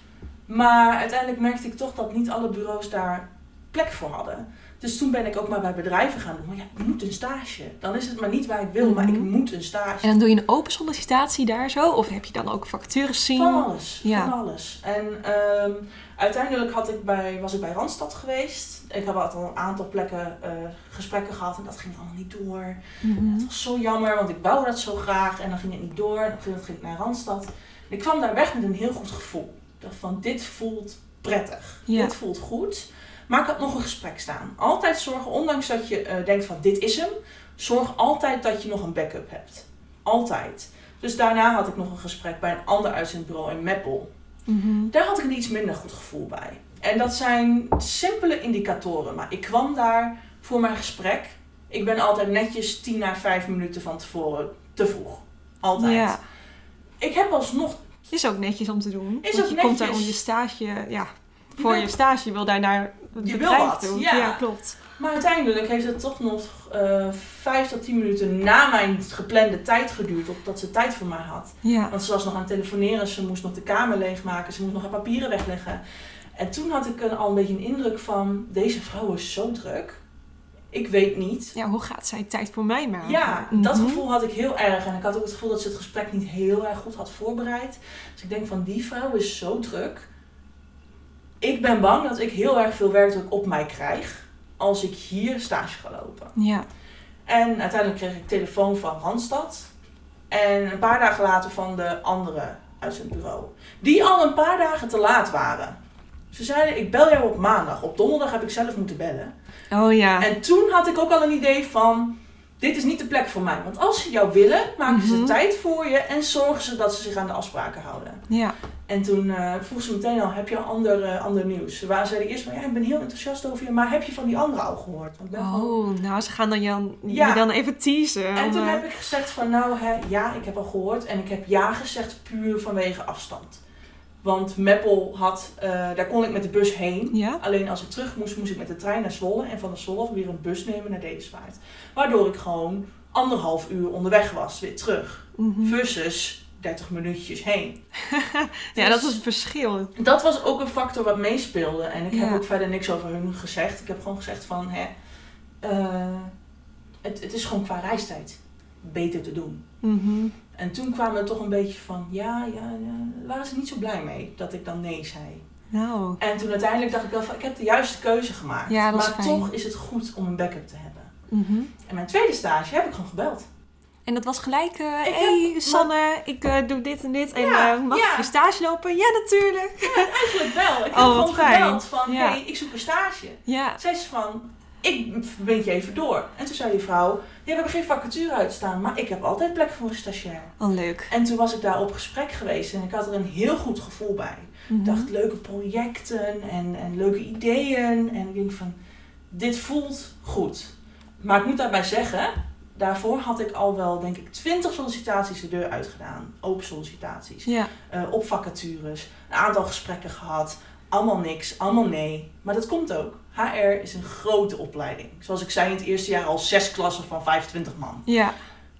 Maar uiteindelijk merkte ik toch dat niet alle bureaus daar plek voor hadden. Dus toen ben ik ook maar bij bedrijven gaan doen. Maar ja, ik moet een stage. Dan is het maar niet waar ik wil, maar ik Mhm. moet een stage. En dan doe je een open sollicitatie daar zo? Of heb je dan ook vacatures zien? Van alles. Ja. Van alles. En ehm, uiteindelijk had ik bij, was ik bij Randstad geweest. Ik heb al een aantal plekken eh, gesprekken gehad en dat ging allemaal niet door. Mhm. Het was zo jammer, want ik wou dat zo graag en dan ging het niet door. En toen ging ik naar Randstad. En ik kwam daar weg met een heel goed gevoel. Dacht van, dit voelt prettig. Ja. Dit voelt goed. Maar ik had nog een gesprek staan. Altijd zorgen, ondanks dat je eh, denkt van, dit is hem. Zorg altijd dat je nog een backup hebt. Altijd. Dus daarna had ik nog een gesprek bij een ander uitzendbureau in Meppel. Mhm. Daar had ik een iets minder goed gevoel bij. En dat zijn simpele indicatoren. Maar ik kwam daar voor mijn gesprek. Ik ben altijd netjes 10 à 5 minuten van tevoren te vroeg. Altijd. Ja. Ik heb alsnog. Is ook netjes om te doen. Is ook je komt daar om je stage, ja, voor je stage je wil daar naar het Je wil wat, doen. ja. klopt. Maar uiteindelijk heeft het toch nog eh 5 tot 10 minuten na mijn geplande tijd geduurd. Totdat ze tijd voor mij had. Ja. Want ze was nog aan het telefoneren. Ze moest nog de kamer leegmaken. Ze moest nog haar papieren wegleggen. En toen had ik een, al een beetje een indruk van: deze vrouw is zo druk. Ik weet niet ja, hoe gaat zij tijd voor mij maken? Ja, dat Mhm. gevoel had ik heel erg. En ik had ook het gevoel dat ze het gesprek niet heel erg goed had voorbereid. Dus ik denk van, die vrouw is zo druk. Ik ben bang dat ik heel erg veel werkdruk op mij krijg als ik hier stage ga lopen. Ja. En uiteindelijk kreeg ik telefoon van Randstad. En een paar dagen later van de andere uitzendbureau. Die al een paar dagen te laat waren. Ze zeiden, ik bel jou op maandag. Op donderdag heb ik zelf moeten bellen. Oh ja. En toen had ik ook al een idee van, dit is niet de plek voor mij. Want als ze jou willen, maken ze Mhm. tijd voor je en zorgen ze dat ze zich aan de afspraken houden. Ja. En toen eh vroeg ze meteen al, heb je al ander, eh, ander nieuws? Ze waren- zeiden eerst van, ja, ik ben heel enthousiast over je, maar heb je van die andere al gehoord? Want gewoon- Oh, nou, ze gaan dan Jan, Ja. je dan even teasen. En toen eh, heb ik gezegd van, nou hè, ja, ik heb al gehoord. En ik heb ja gezegd puur vanwege afstand. Want Meppel had, daar kon ik met de bus heen. Ja? Alleen als ik terug moest, moest ik met de trein naar Zwolle. En van de Zwolle weer een bus nemen naar Dedesvaart. Waardoor ik gewoon anderhalf uur onderweg was, weer terug. Mhm. Versus 30 minuutjes heen. Ja, Dus- dat is het verschil. Dat was ook een factor wat meespeelde. En ik heb ook verder niks over hun gezegd. Ik heb gewoon gezegd van, hè, eh, het, het is gewoon qua reistijd beter te doen. Mhm. En toen kwamen er toch een beetje van, ja, ja, ja, daar waren ze niet zo blij mee dat ik dan nee zei. Nou, En toen uiteindelijk dacht ik wel van, ik heb de juiste keuze gemaakt. Ja, is maar fijn. toch is het goed om een backup te hebben. mhm. En mijn tweede stage heb ik gewoon gebeld. En dat was gelijk, eh Ik hey heb- Sanne, ik eh, doe dit en dit. En Ja, eh, mag ja. ik je stage lopen? Ja, natuurlijk. Eigenlijk wel. Ik Oh, heb gewoon fijn. gebeld van, Ja. hey, ik zoek een stage. Ja. Zei ze van, ik verbind je even door. En toen zei die vrouw, ja, we hebben geen vacature uitstaan, maar ik heb altijd plek voor een stagiair. Oh, leuk. En toen was ik daar op gesprek geweest en ik had er een heel goed gevoel bij. Mhm. Ik dacht leuke projecten en, en leuke ideeën. En ik denk van, dit voelt goed. Maar ik moet daarbij zeggen, daarvoor had ik al wel, denk ik, twintig sollicitaties de deur uitgedaan. Open sollicitaties. Ja. eh, op vacatures. Een aantal gesprekken gehad. Allemaal niks, allemaal nee. Maar dat komt ook. HR is een grote opleiding. Zoals ik zei in het eerste jaar al zes klassen van 25 man. Ja.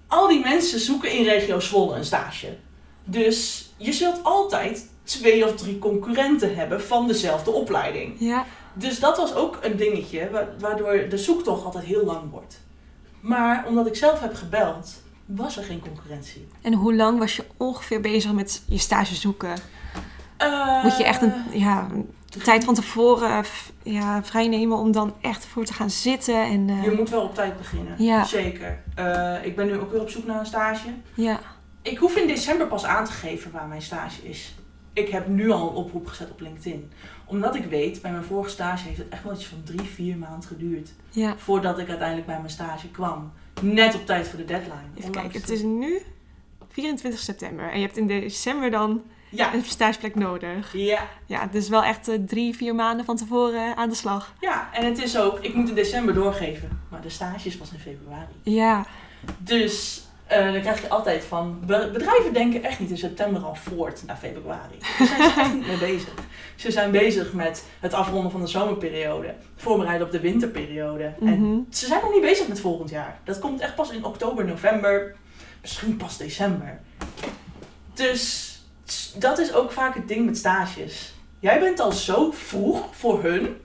Al die mensen zoeken in regio Zwolle een stage. Dus je zult altijd twee of drie concurrenten hebben van dezelfde opleiding. Ja. Dus dat was ook een dingetje wa- waardoor de zoektocht altijd heel lang wordt. Maar omdat ik zelf heb gebeld, was er geen concurrentie. En hoe lang was je ongeveer bezig met je stage zoeken? Eh, Moet je echt een, ja, een tijd van tevoren ja, vrijnemen om dan echt voor te gaan zitten? En, eh, Je moet wel op tijd beginnen. Ja. Zeker. Eh, ik ben nu ook weer op zoek naar een stage. Ja. Ik hoef in december pas aan te geven waar mijn stage is. Ik heb nu al een oproep gezet op LinkedIn. Omdat ik weet, bij mijn vorige stage heeft het echt wel iets van drie, vier maanden geduurd. Ja. Voordat ik uiteindelijk bij mijn stage kwam. Net op tijd voor de deadline. Even kijken, het is nu 24 september. En je hebt in december dan Ja, een stageplek nodig. ja, Ja, dus wel echt eh, drie, vier maanden van tevoren aan de slag. ja. En het is ook, ik moet in december doorgeven. Maar de stage is pas in februari. Ja. Dus eh, dan krijg je altijd van, be- bedrijven denken echt niet in september al voort naar februari. Daar zijn ze echt niet mee bezig. Ze zijn bezig met het afronden van de zomerperiode, voorbereiden op de winterperiode. En Mhm. ze zijn nog niet bezig met volgend jaar. Dat komt echt pas in oktober, november, misschien pas december. Dus dat is ook vaak het ding met stages. Jij bent al zo vroeg voor hun,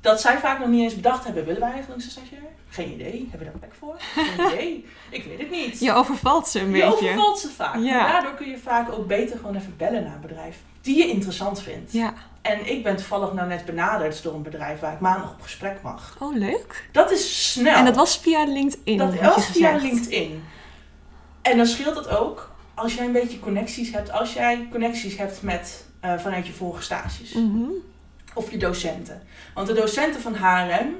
dat zij vaak nog niet eens bedacht hebben, willen wij eigenlijk een stagiair? Geen idee. Hebben we daar plek voor? Geen idee. Ik weet het niet. Je overvalt ze een je beetje. overvalt ze vaak. Ja. Daardoor kun je vaak ook beter gewoon even bellen naar een bedrijf die je interessant vindt. Ja. En ik ben toevallig nou net benaderd door een bedrijf waar ik maandag op gesprek mag. Oh, leuk. Dat is snel. En dat was via LinkedIn. Dat was via gezegd. LinkedIn. En dan scheelt het ook als jij een beetje connecties hebt. Als jij connecties hebt met, eh, vanuit je vorige stages. Mhm. Of je docenten. Want de docenten van HRM,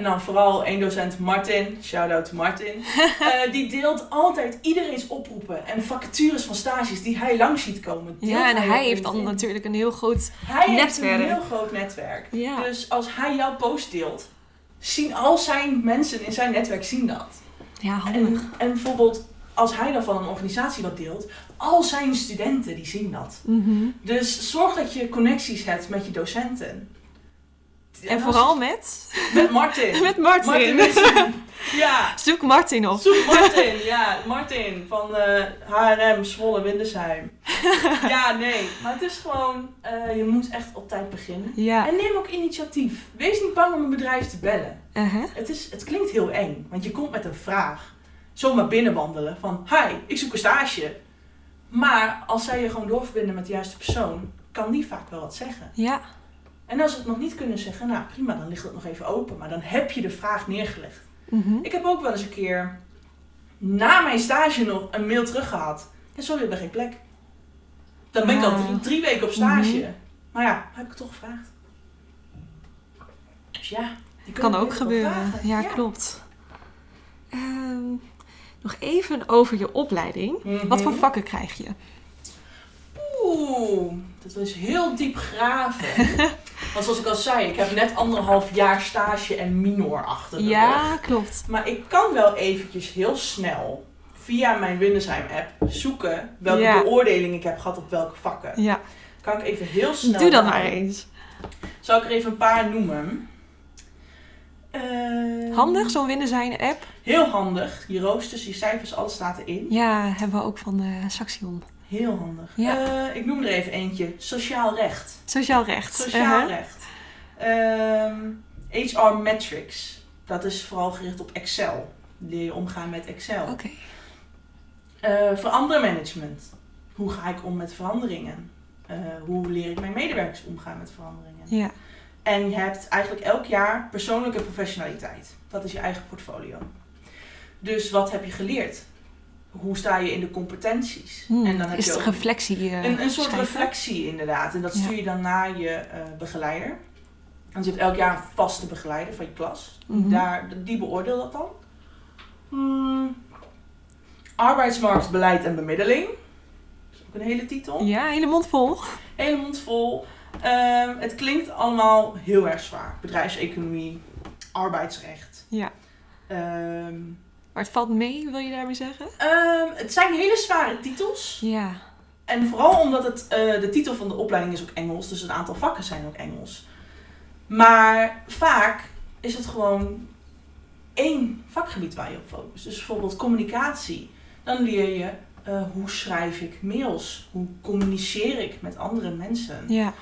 en dan vooral één docent Martin, shout-out to Martin. eh, die deelt altijd iedereen's oproepen en vacatures van stages die hij langs ziet komen. Ja, en hij heeft dan natuurlijk een heel groot... Hij heeft netwerk. een heel groot netwerk. Ja. Dus als hij jouw post deelt, zien al zijn mensen in zijn netwerk zien dat. Ja, handig. En, en bijvoorbeeld, als hij dan van een organisatie wat deelt, al zijn studenten die zien dat. Mhm. Dus zorg dat je connecties hebt met je docenten. En vooral met... met Martin. Met Martin. Ja. Zoek Martin op. Zoek Martin, ja, Martin van eh, HRM Zwolle Windesheim. Ja, nee, maar het is gewoon, eh, je moet echt op tijd beginnen. Ja. En neem ook initiatief. Wees niet bang om een bedrijf te bellen. Uh-huh. Het, is, het klinkt heel eng, want je komt met een vraag. Zomaar binnenwandelen van, hi, ik zoek een stage. Maar als zij je gewoon doorverbinden met de juiste persoon, kan die vaak wel wat zeggen. Ja. En als ze het nog niet kunnen zeggen, nou prima, dan ligt het nog even open. Maar dan heb je de vraag neergelegd. Mhm. Ik heb ook wel eens een keer na mijn stage nog een mail teruggehad. Ja, sorry, we hebben geen plek. Dan ben ik al Ah. drie, drie weken op stage. Mhm. Maar ja, heb ik toch gevraagd. Dus ja, die Kan ook gebeuren. Ja, klopt. Ehm, nog even over je opleiding. Mhm. Wat voor vakken krijg je? Oeh, dat was heel diep graven. Want zoals ik al zei, ik heb net anderhalf jaar stage en minor achter de rug. Ja, klopt. Maar ik kan wel eventjes heel snel via mijn Windesheim app zoeken welke Ja. beoordeling ik heb gehad op welke vakken. Ja, Kan ik even heel snel doe dat maar eens. Zal ik er even een paar noemen? Eh, Handig, zo'n Winnenzijn-app. Heel handig. Je roosters, je cijfers, alles staat erin. Ja, hebben we ook van de Saxion. Heel handig. Ja. Eh, ik noem er even eentje. Sociaal recht. Sociaal recht. Sociaal Uh-huh. recht. Ehm, HR Metrics. Dat is vooral gericht op Excel. Leer je omgaan met Excel. Oké. Eh, verandermanagement. Hoe ga ik om met veranderingen? Eh, hoe leer ik mijn medewerkers omgaan met veranderingen? Ja. En je hebt eigenlijk elk jaar persoonlijke professionaliteit. Dat is je eigen portfolio. Dus wat heb je geleerd? Hoe sta je in de competenties? Hmm, En dan heb is je de ook reflectie eh, een, een soort schrijven? reflectie inderdaad. En dat stuur je dan naar je eh, begeleider. En je hebt elk jaar een vaste begeleider van je klas. Mhm. Daar, die beoordeelt dat dan. Hmm. Arbeidsmarktbeleid en bemiddeling. Dat is ook een hele titel. Ja, hele mond vol. Hele mond vol. Ehm, het klinkt allemaal heel erg zwaar. Bedrijfseconomie, arbeidsrecht. Ja. Ehm, Maar het valt mee, wil je daarmee zeggen? ehm, het zijn hele zware titels. Ja. En vooral omdat het, eh, de titel van de opleiding is ook Engels, dus een aantal vakken zijn ook Engels. Maar vaak is het gewoon één vakgebied waar je op focust. Dus bijvoorbeeld communicatie. Dan leer je eh, hoe schrijf ik mails, hoe communiceer ik met andere mensen. Ja.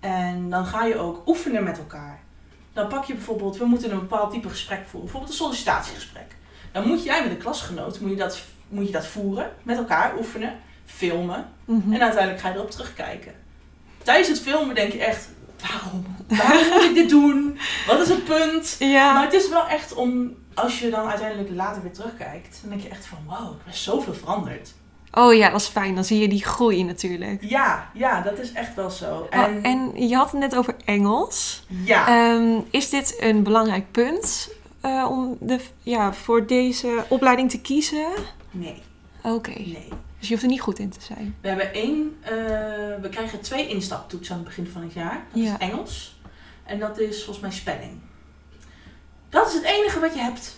En dan ga je ook oefenen met elkaar. Dan pak je bijvoorbeeld, we moeten een bepaald type gesprek voeren, bijvoorbeeld een sollicitatiegesprek. Dan moet jij met een klasgenoot moet je dat, moet je dat voeren, met elkaar oefenen, filmen. Mhm. En uiteindelijk ga je erop terugkijken. Tijdens het filmen denk je echt, waarom? Waarom moet ik dit doen? Wat is het punt? Ja. Maar het is wel echt om, als je dan uiteindelijk later weer terugkijkt, dan denk je echt van, wow, ik ben zoveel veranderd. Oh ja, dat is fijn. Dan zie je die groei natuurlijk. Ja, ja, dat is echt wel zo. En, En, en je had het net over Engels. ja, Ehm, is dit een belangrijk punt eh, om de, ja, voor deze opleiding te kiezen? nee, Oké. nee. Dus je hoeft er niet goed in te zijn. We hebben één, eh, we krijgen twee instaptoetsen aan het begin van het jaar. Dat Ja. is Engels. En dat is volgens mij spelling. Dat is het enige wat je hebt.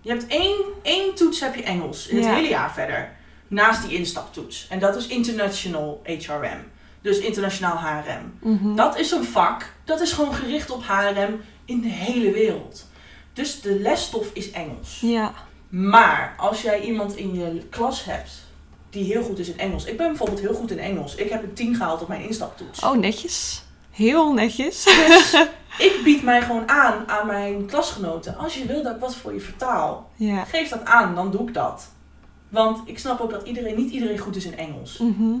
Je hebt één, één toets heb je Engels in het Ja. hele jaar verder. Naast die instaptoets. En dat is International HRM. Dus internationaal HRM. Mhm. Dat is een vak, dat is gewoon gericht op HRM in de hele wereld. Dus de lesstof is Engels. Ja. Maar als jij iemand in je klas hebt die heel goed is in Engels. Ik ben bijvoorbeeld heel goed in Engels. Ik heb een 10 gehaald op mijn instaptoets. Oh, netjes. Heel netjes. Dus ik bied mij gewoon aan aan mijn klasgenoten. Als je wil dat ik wat voor je vertaal, Ja. geef dat aan, dan doe ik dat. Want ik snap ook dat iedereen, niet iedereen goed is in Engels. Mhm.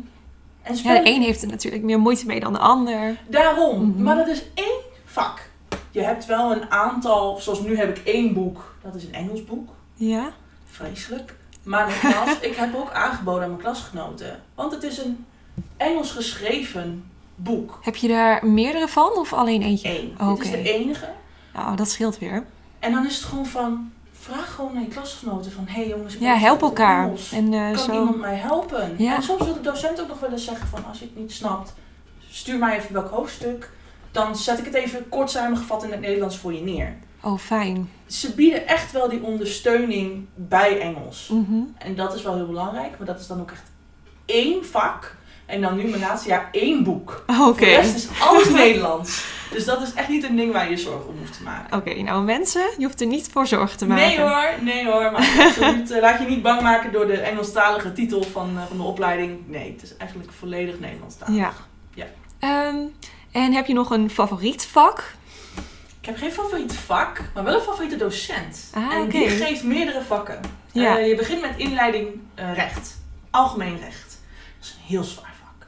En Ja, de een heeft er natuurlijk meer moeite mee dan de ander. Daarom. Mhm. Maar dat is één vak. Je hebt wel een aantal, zoals nu heb ik één boek. Dat is een Engels boek. Ja. Vreselijk. Maar nogmaals, ik heb ook aangeboden aan mijn klasgenoten. Want het is een Engels geschreven boek. Heb je daar meerdere van of alleen eentje? Eén. Oké. Dit is de enige. Nou, dat scheelt weer. En dan is het gewoon van, vraag gewoon naar je klasgenoten van, hé hey jongens, ik Ja, help elkaar. En eh, Kan zo. iemand mij helpen? Ja. En soms wil de docent ook nog wel eens zeggen van, als je het niet snapt, stuur mij even welk hoofdstuk. Dan zet ik het even kort samengevat in het Nederlands voor je neer. Oh, fijn. Ze bieden echt wel die ondersteuning bij Engels. Mhm. En dat is wel heel belangrijk, maar dat is dan ook echt één vak. En dan nu mijn laatste jaar één boek. Oké. Voor de rest is alles Nederlands. Dus dat is echt niet een ding waar je zorgen om hoeft te maken. Oké, nou mensen, je hoeft er niet voor zorgen te maken. Nee hoor, nee hoor. Maar absoluut, eh, laat je niet bang maken door de Engelstalige titel van, eh, van de opleiding. Nee, het is eigenlijk volledig Nederlandstalig. Ja. Ja. Ehm, en heb je nog een favoriet vak? Ik heb geen favoriet vak, maar wel een favoriete docent. Ah, en die geeft meerdere vakken. Ja. Eh, je begint met inleiding eh, recht. Algemeen recht. Dat is een heel zwaar vak.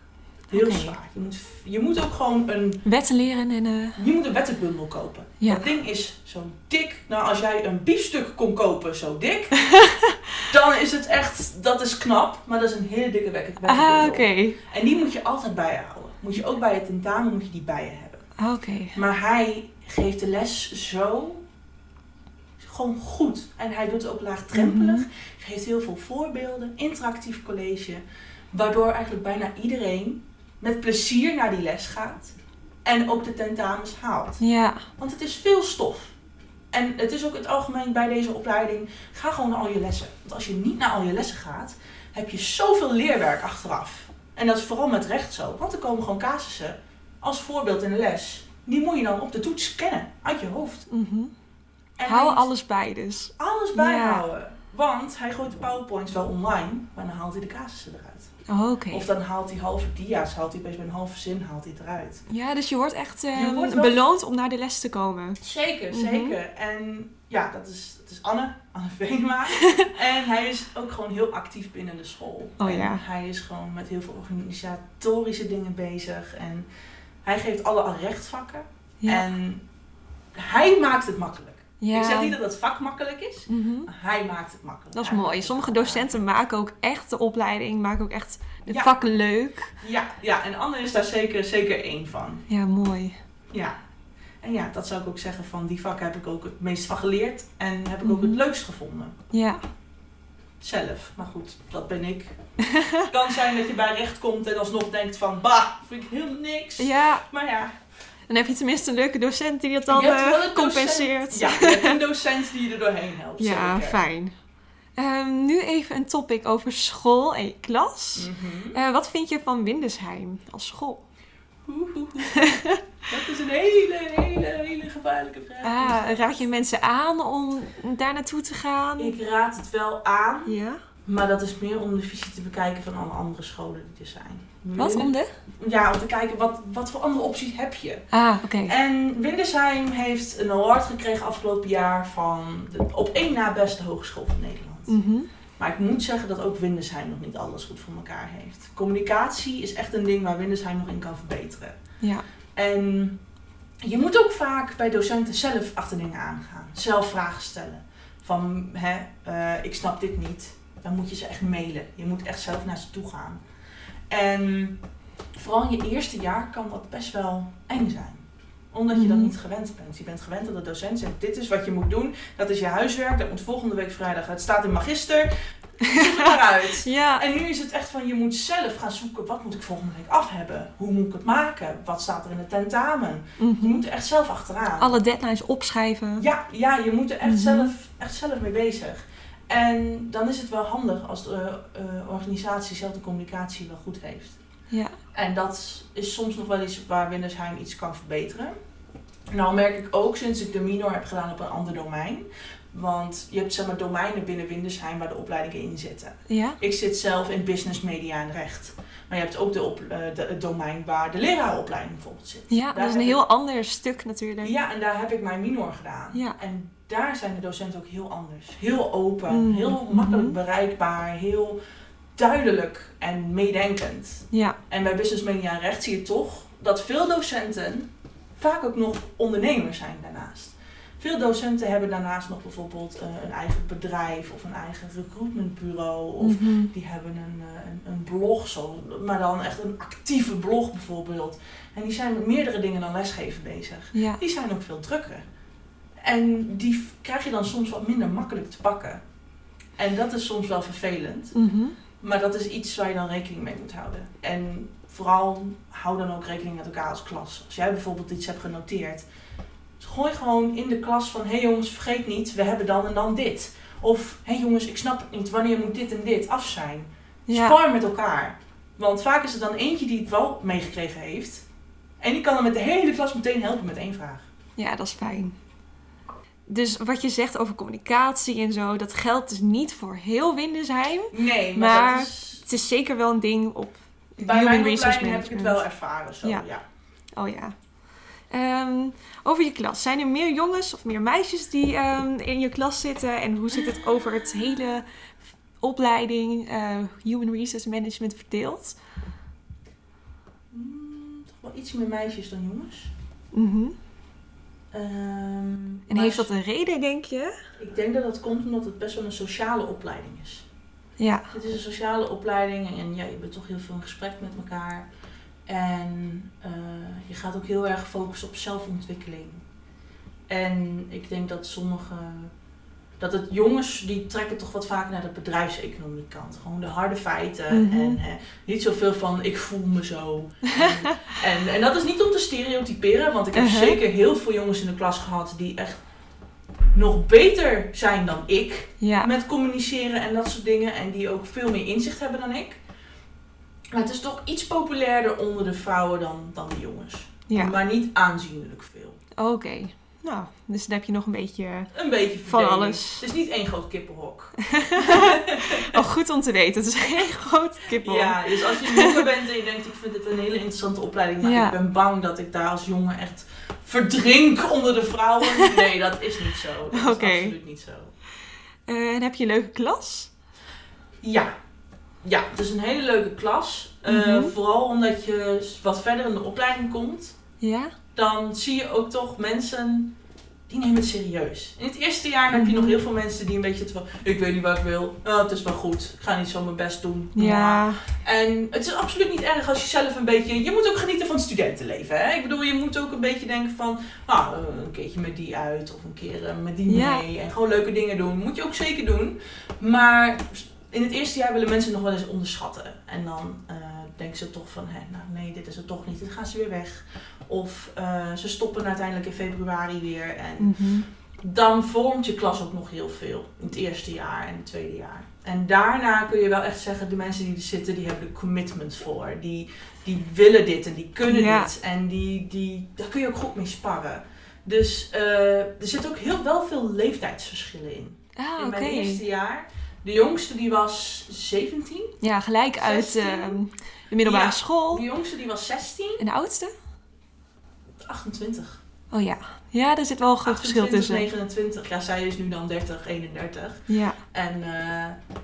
Heel zwaar. Je moet, je moet ook gewoon een, Wetten leren en... eh, je moet een wettenbundel kopen. Ja. Dat ding is zo dik. Nou, als jij een biefstuk kon kopen zo dik, dan is het echt, dat is knap. Maar dat is een hele dikke wet- wettenbundel. ah, oké. En die moet je altijd bij je houden. Moet je ook bij het tentamen moet je die bij je hebben. Ah, Oké. Maar hij geeft de les zo gewoon goed. En hij doet het ook laagdrempelig. Mhm. Geeft heel veel voorbeelden. Interactief college. Waardoor eigenlijk bijna iedereen met plezier naar die les gaat. En ook de tentamens haalt. Ja. Want het is veel stof. En het is ook het algemeen bij deze opleiding. Ga gewoon naar al je lessen. Want als je niet naar al je lessen gaat, heb je zoveel leerwerk achteraf. En dat is vooral met recht zo. Want er komen gewoon casussen als voorbeeld in de les. Die moet je dan op de toets kennen. Uit je hoofd. Mhm. En Hou alles bij dus. alles bijhouden. Want hij gooit de powerpoints wel online. Maar dan haalt hij de casussen eruit. Oh. Of dan haalt hij halve dia's. Haalt hij bij een halve zin haalt hij het eruit. Ja, dus je wordt echt Je wordt wel- beloond om naar de les te komen. Zeker, Mhm. zeker. En ja, dat is, dat is Anne, Anne Venema. en hij is ook gewoon heel actief binnen de school. Oh En ja. hij is gewoon met heel veel organisatorische dingen bezig. En hij geeft alle rechtsvakken. Ja. En hij maakt het makkelijk. ja. Ik zeg niet dat het vak makkelijk is, Mhm. maar hij maakt het makkelijk. Dat is mooi. het Sommige docenten maken ook echt de opleiding, maken ook echt de Ja. vakken leuk. Ja, ja, en Anne is daar zeker, zeker één van. Ja, mooi. Ja. En ja, dat zou ik ook zeggen van die vakken heb ik ook het meest van geleerd. En heb ik ook Mhm. het leukst gevonden. Ja. zelf. Maar goed, dat ben ik. Het kan zijn dat je bij recht komt en alsnog denkt van, bah, vind ik helemaal niks. Ja, Maar ja, dan heb je tenminste een leuke docent die dat dan eh, docent- compenseert. Ja, je hebt een docent die je er doorheen helpt. Ja, zeker. fijn. Ehm, nu even een topic over school en je klas. Mhm. Eh, wat vind je van Windesheim als school? Oeh, oeh, oeh. Dat is een hele, hele, hele gevaarlijke vraag. Ah, raad je mensen aan om daar naartoe te gaan? Ik raad het wel aan, Ja. maar dat is meer om de visie te bekijken van alle andere scholen die er zijn. Wat om de? Ja, om te kijken wat, wat voor andere opties heb je. Ah, oké. En Windesheim heeft een award gekregen afgelopen jaar van de op één na beste hogeschool van Nederland. Mhm. Maar ik moet zeggen dat ook Windesheim nog niet alles goed voor elkaar heeft. Communicatie is echt een ding waar Windesheim nog in kan verbeteren. Ja. En je moet ook vaak bij docenten zelf achter dingen aangaan. Zelf vragen stellen. Van, hè, eh, ik snap dit niet. Dan moet je ze echt mailen. Je moet echt zelf naar ze toe gaan. En vooral in je eerste jaar kan dat best wel eng zijn. Omdat je dat Mhm. niet gewend bent. Je bent gewend dat de docent zegt, dit is wat je moet doen. Dat is je huiswerk. Dat moet volgende week vrijdag. Het staat in magister. Zoek maar uit. Ja. En nu is het echt van, je moet zelf gaan zoeken, wat moet ik volgende week af hebben? Hoe moet ik het maken? Wat staat er in het tentamen? Je Mhm. moet er echt zelf achteraan. Alle deadlines opschrijven. Ja, ja, je moet er echt, Mhm. zelf, echt zelf mee bezig. En dan is het wel handig als de eh, organisatie zelf de communicatie wel goed heeft. Ja. En dat is soms nog wel iets waar Windersheim iets kan verbeteren. Nou merk ik ook sinds ik de minor heb gedaan op een ander domein. Want je hebt zeg maar domeinen binnen Windersheim waar de opleidingen in zitten. Ja. Ik zit zelf in business, media en recht. Maar je hebt ook de op, eh, de, het domein waar de leraaropleiding bijvoorbeeld zit. Ja, Daar dat is een heel ander stuk natuurlijk. Ja, en daar heb ik mijn minor gedaan. Ja. En daar zijn de docenten ook heel anders. Heel open, Mhm. heel makkelijk Mhm. bereikbaar, heel duidelijk en meedenkend. Ja. En bij business, media en recht zie je toch dat veel docenten vaak ook nog ondernemers zijn daarnaast. Veel docenten hebben daarnaast nog bijvoorbeeld eh, een eigen bedrijf of een eigen recruitmentbureau. Of Mhm. die hebben een, eh, een, een blog, zo, maar dan echt een actieve blog bijvoorbeeld. En die zijn met meerdere dingen dan lesgeven bezig. Ja. Die zijn ook veel drukker. En die krijg je dan soms wat minder makkelijk te pakken. En dat is soms wel vervelend. Mhm. Maar dat is iets waar je dan rekening mee moet houden. En vooral hou dan ook rekening met elkaar als klas. Als jij bijvoorbeeld iets hebt genoteerd, gooi gewoon in de klas van: hé hey jongens, vergeet niet, we hebben dan en dan dit. Of hé hey jongens, ik snap het niet, wanneer moet dit en dit af zijn? Ja. Spar met elkaar. Want vaak is er dan eentje die het wel meegekregen heeft. En die kan dan met de hele klas meteen helpen met één vraag. ja, dat is fijn. Dus wat je zegt over communicatie en zo, dat geldt dus niet voor heel Windesheim. Nee, maar, is, Het is zeker wel een ding op bij Human mijn Resource heb ik het wel ervaren. Zo, Ja. ja. Oh ja. Ehm, over je klas. Zijn er meer jongens of meer meisjes die ehm, in je klas zitten? En hoe zit het over het hele opleiding eh, Human Resource Management verdeeld? mm, toch wel iets meer meisjes dan jongens. Mhm. Ehm, En heeft dat een reden, denk je? Ik denk dat dat komt omdat het best wel een sociale opleiding is. Ja. Het is een sociale opleiding en ja, je bent toch heel veel in gesprek met elkaar. En eh, je gaat ook heel erg focussen op zelfontwikkeling. En ik denk dat sommige. Dat het jongens die trekken toch wat vaker naar de bedrijfseconomie kant. Gewoon de harde feiten. Mhm. En hè, niet zoveel van ik voel me zo. en, en, en dat is niet om te stereotyperen, want ik heb Uh-huh. zeker heel veel jongens in de klas gehad die echt nog beter zijn dan ik Ja. met communiceren en dat soort dingen. En die ook veel meer inzicht hebben dan ik. Maar het is toch iets populairder onder de vrouwen dan, dan de jongens. Ja. Maar niet aanzienlijk veel. Oké. Nou, dus dan heb je nog een beetje... Een beetje Van alles. Het is niet één groot kippenhok. Oh, goed om te weten. Het is geen groot kippel. Ja, dus als je jonger bent en je denkt ik vind het een hele interessante opleiding. Maar Ja. ik ben bang dat ik daar als jongen echt verdrink onder de vrouwen. Nee, dat is niet zo. Dat is absoluut niet zo. Eh, en heb je een leuke klas? Ja. Ja, het is een hele leuke klas. Eh, Mhm. Vooral omdat je wat verder in de opleiding komt. Ja? dan zie je ook toch mensen die nemen het serieus. In het eerste jaar heb je Mhm. nog heel veel mensen die een beetje het van, ik weet niet wat ik wil, oh, het is wel goed, ik ga niet zo mijn best doen. Ja. En het is absoluut niet erg als je zelf een beetje, je moet ook genieten van het studentenleven. Hè? Ik bedoel, je moet ook een beetje denken van, nou, een keertje met die uit of een keer eh, met die Ja. mee en gewoon leuke dingen doen. Moet je ook zeker doen. Maar in het eerste jaar willen mensen nog wel eens onderschatten. En dan eh, denken ze toch van, hè, nou nee, dit is het toch niet, dan gaan ze weer weg. Of eh, ze stoppen uiteindelijk in februari weer. En Mhm. dan vormt je klas ook nog heel veel. In het eerste jaar en het tweede jaar. En daarna kun je wel echt zeggen, de mensen die er zitten, die hebben er commitment voor. Die, die willen dit en die kunnen Ja. dit. En die, die, daar kun je ook goed mee sparren. Dus eh, er zitten ook heel wel veel leeftijdsverschillen in. Ah, in mijn eerste jaar. De jongste die was 17. Ja, gelijk uit 16. ehm, de middelbare Ja. school. De jongste die was 16. En de oudste? 28. Oh ja. Ja, er zit wel een groot verschil 28, tussen. 29. Ja, zij is nu dan 30, 31. Ja. En eh,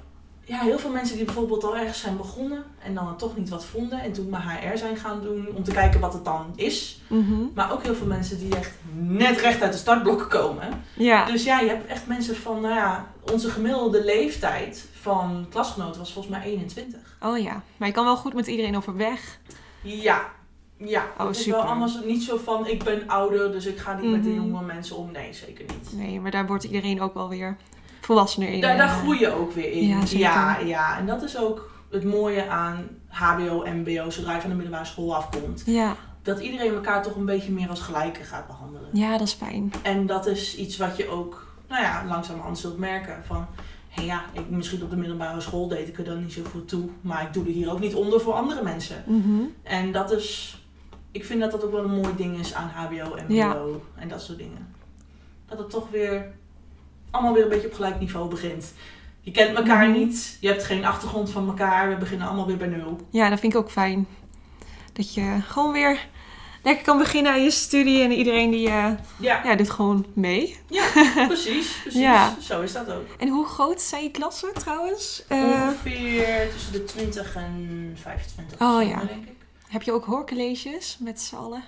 ja, heel veel mensen die bijvoorbeeld al ergens zijn begonnen en dan toch niet wat vonden en toen maar HR zijn gaan doen om te kijken wat het dan is. Mhm. Maar ook heel veel mensen die echt net recht uit de startblokken komen. Ja. Dus ja, je hebt echt mensen van, nou ja, onze gemiddelde leeftijd van klasgenoten was volgens mij 21. Oh ja. Maar je kan wel goed met iedereen overweg. Ja, ja. Oh, het is super. wel anders niet zo van, ik ben ouder, dus ik ga niet met de Mhm. jonge mensen om. Nee, zeker niet. Nee, maar daar wordt iedereen ook wel weer volwassener in. Daar, daar eh. groei je ook weer in. Ja, ja, ja. En dat is ook het mooie aan HBO, MBO, zodra je van de middelbare school afkomt. Ja. Dat iedereen elkaar toch een beetje meer als gelijken gaat behandelen. ja, dat is fijn. En dat is iets wat je ook, nou ja, langzamerhand zult merken. Van, hé ja, ik, misschien op de middelbare school deed ik er dan niet zo goed toe. Maar ik doe er hier ook niet onder voor andere mensen. Mhm. En dat is, ik vind dat dat ook wel een mooi ding is aan HBO, MBO Ja. en dat soort dingen. Dat het toch weer, allemaal weer een beetje op gelijk niveau begint. Je kent elkaar Mhm. niet, je hebt geen achtergrond van elkaar, we beginnen allemaal weer bij nul. Ja, dat vind ik ook fijn. Dat je gewoon weer lekker kan beginnen aan je studie en iedereen die eh, Ja, ja, doet gewoon mee. precies, precies. Ja. Zo is dat ook. En hoe groot zijn je klassen trouwens? Eh, Ongeveer tussen de 20 en 25. Oh, ja. denk ik. heb je ook hoorcolleges met z'n allen?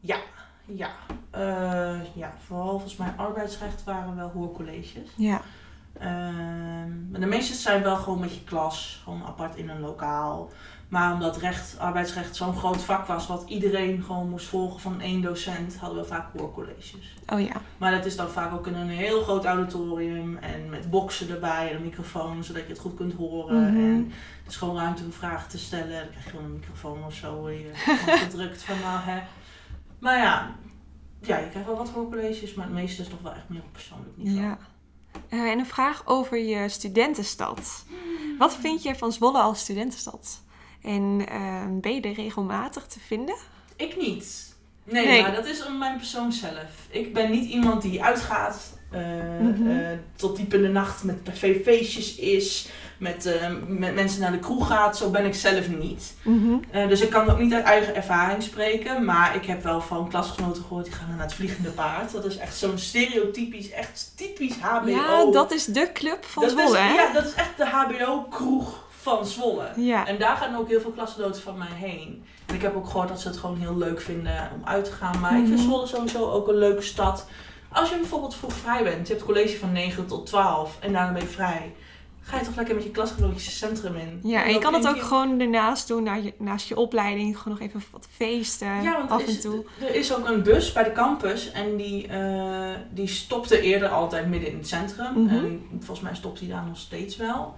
Ja, ja. Eh, ja, vooral volgens mij arbeidsrecht waren wel hoorcolleges. Ja. Ehm, maar de meeste zijn wel gewoon met je klas, gewoon apart in een lokaal. Maar omdat recht, arbeidsrecht zo'n groot vak was, wat iedereen gewoon moest volgen van één docent, hadden we vaak hoorcolleges. Oh ja. Maar dat is dan vaak ook in een heel groot auditorium en met boksen erbij en een microfoon, zodat je het goed kunt horen. Mhm. En het is gewoon ruimte om vragen te stellen. Dan krijg je gewoon een microfoon of zo hand gedrukt van nou hè. Maar ja, ja, je krijgt wel wat hoorcolleges, maar het meeste is toch wel echt meer op persoonlijk niveau. ja. Eh, en een vraag over je studentenstad. Wat vind je van Zwolle als studentenstad? En eh, ben je er regelmatig te vinden? Ik niet. Nee, Nee. maar dat is om mijn persoon zelf. Ik ben niet iemand die uitgaat Mhm. eh, tot diep in de nacht met feestjes is, met, eh, met mensen naar de kroeg gaat. Zo ben ik zelf niet. Mhm. Eh, dus ik kan ook niet uit eigen ervaring spreken, maar ik heb wel van klasgenoten gehoord die gaan naar het Vliegende Paard. Dat is echt zo'n stereotypisch, echt typisch HBO. Ja, dat is de club van Dat Zwolle, is, hè? Ja, dat is echt de HBO-kroeg van Zwolle. Ja. En daar gaan ook heel veel klasgenoten van mij heen. En ik heb ook gehoord dat ze het gewoon heel leuk vinden om uit te gaan. Maar ik vind Mhm. Zwolle sowieso ook een leuke stad. Als je bijvoorbeeld vroeg vrij bent, je hebt college van 9 tot 12 en daarna ben je vrij. Ga je toch lekker met je klasgenootjes het centrum in. Ja, en je kan het ook keer- gewoon daarnaast doen, na je, naast je opleiding. Gewoon nog even wat feesten, Ja, want af en toe. er is ook een bus bij de campus en die, eh, die stopte eerder altijd midden in het centrum. Mhm. En volgens mij stopt hij daar nog steeds wel.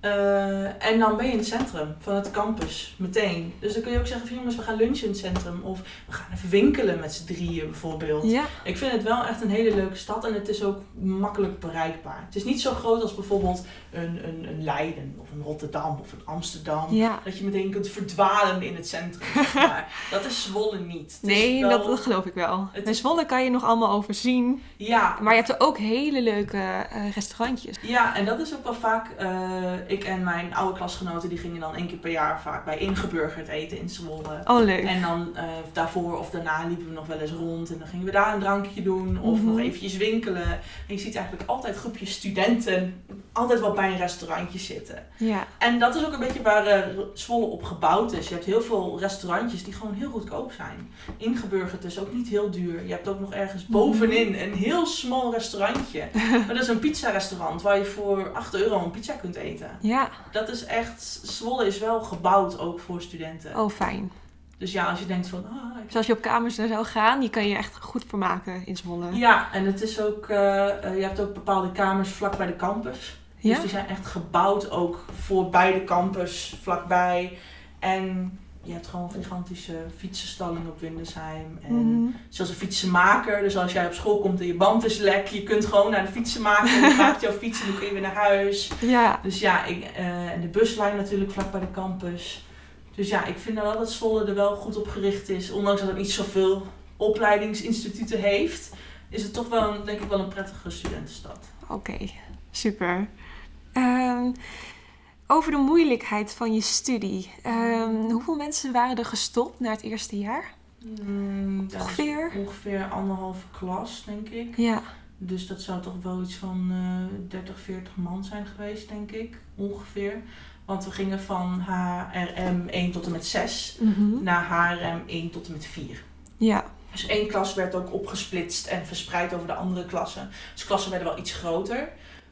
Eh, en dan ben je in het centrum van het campus, meteen. Dus dan kun je ook zeggen van jongens, we gaan lunchen in het centrum. Of we gaan even winkelen met z'n drieën bijvoorbeeld. Ja, Ik vind het wel echt een hele leuke stad en het is ook makkelijk bereikbaar. Het is niet zo groot als bijvoorbeeld een, een, een Leiden of een Rotterdam of een Amsterdam. ja. Dat je meteen kunt verdwalen in het centrum. zeg maar. dat is Zwolle niet. Het Nee, wel- dat, dat geloof ik wel. Het In Zwolle kan je nog allemaal overzien. Ja, Maar je hebt er ook hele leuke eh, restaurantjes. ja, en dat is ook wel vaak. eh, ik en mijn oude klasgenoten die gingen dan één keer per jaar vaak bij Ingeburgerd eten in Zwolle. Oh, leuk. En dan eh, daarvoor of daarna liepen we nog wel eens rond en dan gingen we daar een drankje doen of Mhm. nog eventjes winkelen. En je ziet eigenlijk altijd groepjes studenten altijd wel bij een restaurantje zitten. Ja, En dat is ook een beetje waar eh, Zwolle op gebouwd is. Je hebt heel veel restaurantjes die gewoon heel goedkoop zijn. Ingeburgerd is ook niet heel duur. Je hebt ook nog ergens bovenin een heel smal restaurantje. maar dat is een pizza-restaurant waar je voor 8 euro een pizza kunt eten. ja. Dat is echt, Zwolle is wel gebouwd ook voor studenten. Oh, fijn. Dus ja, als je denkt van, ah, ik Dus als je op kamers daar zou gaan, die kan je echt goed vermaken in Zwolle. Ja, en het is ook, eh, eh, je hebt ook bepaalde kamers vlak bij de campus. Ja? Dus die zijn echt gebouwd ook voor bij de campus, vlakbij. En je hebt gewoon een gigantische fietsenstalling op Windesheim. En Mhm. zelfs een fietsenmaker. Dus als jij op school komt en je band is lek, je kunt gewoon naar de fietsenmaker. En die maakt jouw fiets en dan kun je weer naar huis. Ja, Dus ja, ik, eh, en de buslijn natuurlijk vlak bij de campus. Dus ja, ik vind wel dat Zwolle er wel goed op gericht is. Ondanks dat het niet zoveel opleidingsinstituten heeft, is het toch wel, een, denk ik, wel een prettige studentenstad. oké. Super. Ehm, over de moeilijkheid van je studie. Ehm, hoeveel mensen waren er gestopt na het eerste jaar? Mm, dat is Ongeveer? Ongeveer anderhalve klas, denk ik. Ja. Dus dat zou toch wel iets van eh 30, 40 man zijn geweest, denk ik. Ongeveer. Want we gingen van HRM 1 tot en met 6 Mhm. naar HRM 1 tot en met 4. Ja. Dus één klas werd ook opgesplitst en verspreid over de andere klassen. Dus klassen werden wel iets groter.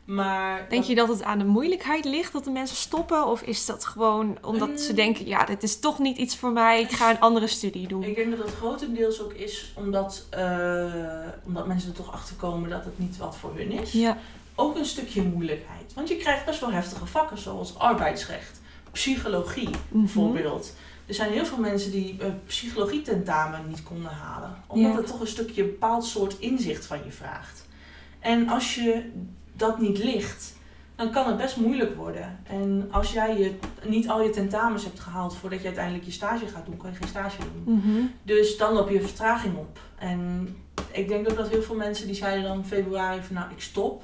Maar Denk je dat het aan de moeilijkheid ligt dat de mensen stoppen? Of is dat gewoon omdat ze Mm. denken, ja, dit is toch niet iets voor mij, ik ga een andere studie doen? Ik denk dat het grotendeels ook is omdat, eh, omdat mensen er toch achter komen dat het niet wat voor hun is. Ja. Ook een stukje moeilijkheid. Want je krijgt best wel heftige vakken zoals arbeidsrecht, psychologie Mhm. bijvoorbeeld. Er zijn heel veel mensen die eh psychologie tentamen niet konden halen. Omdat Ja. het toch een stukje een bepaald soort inzicht van je vraagt. En als je dat niet ligt, dan kan het best moeilijk worden. En als jij je, niet al je tentamens hebt gehaald voordat je uiteindelijk je stage gaat doen, kan je geen stage doen. Mhm. Dus dan loop je vertraging op. En ik denk ook dat heel veel mensen die zeiden dan in februari van nou ik stop.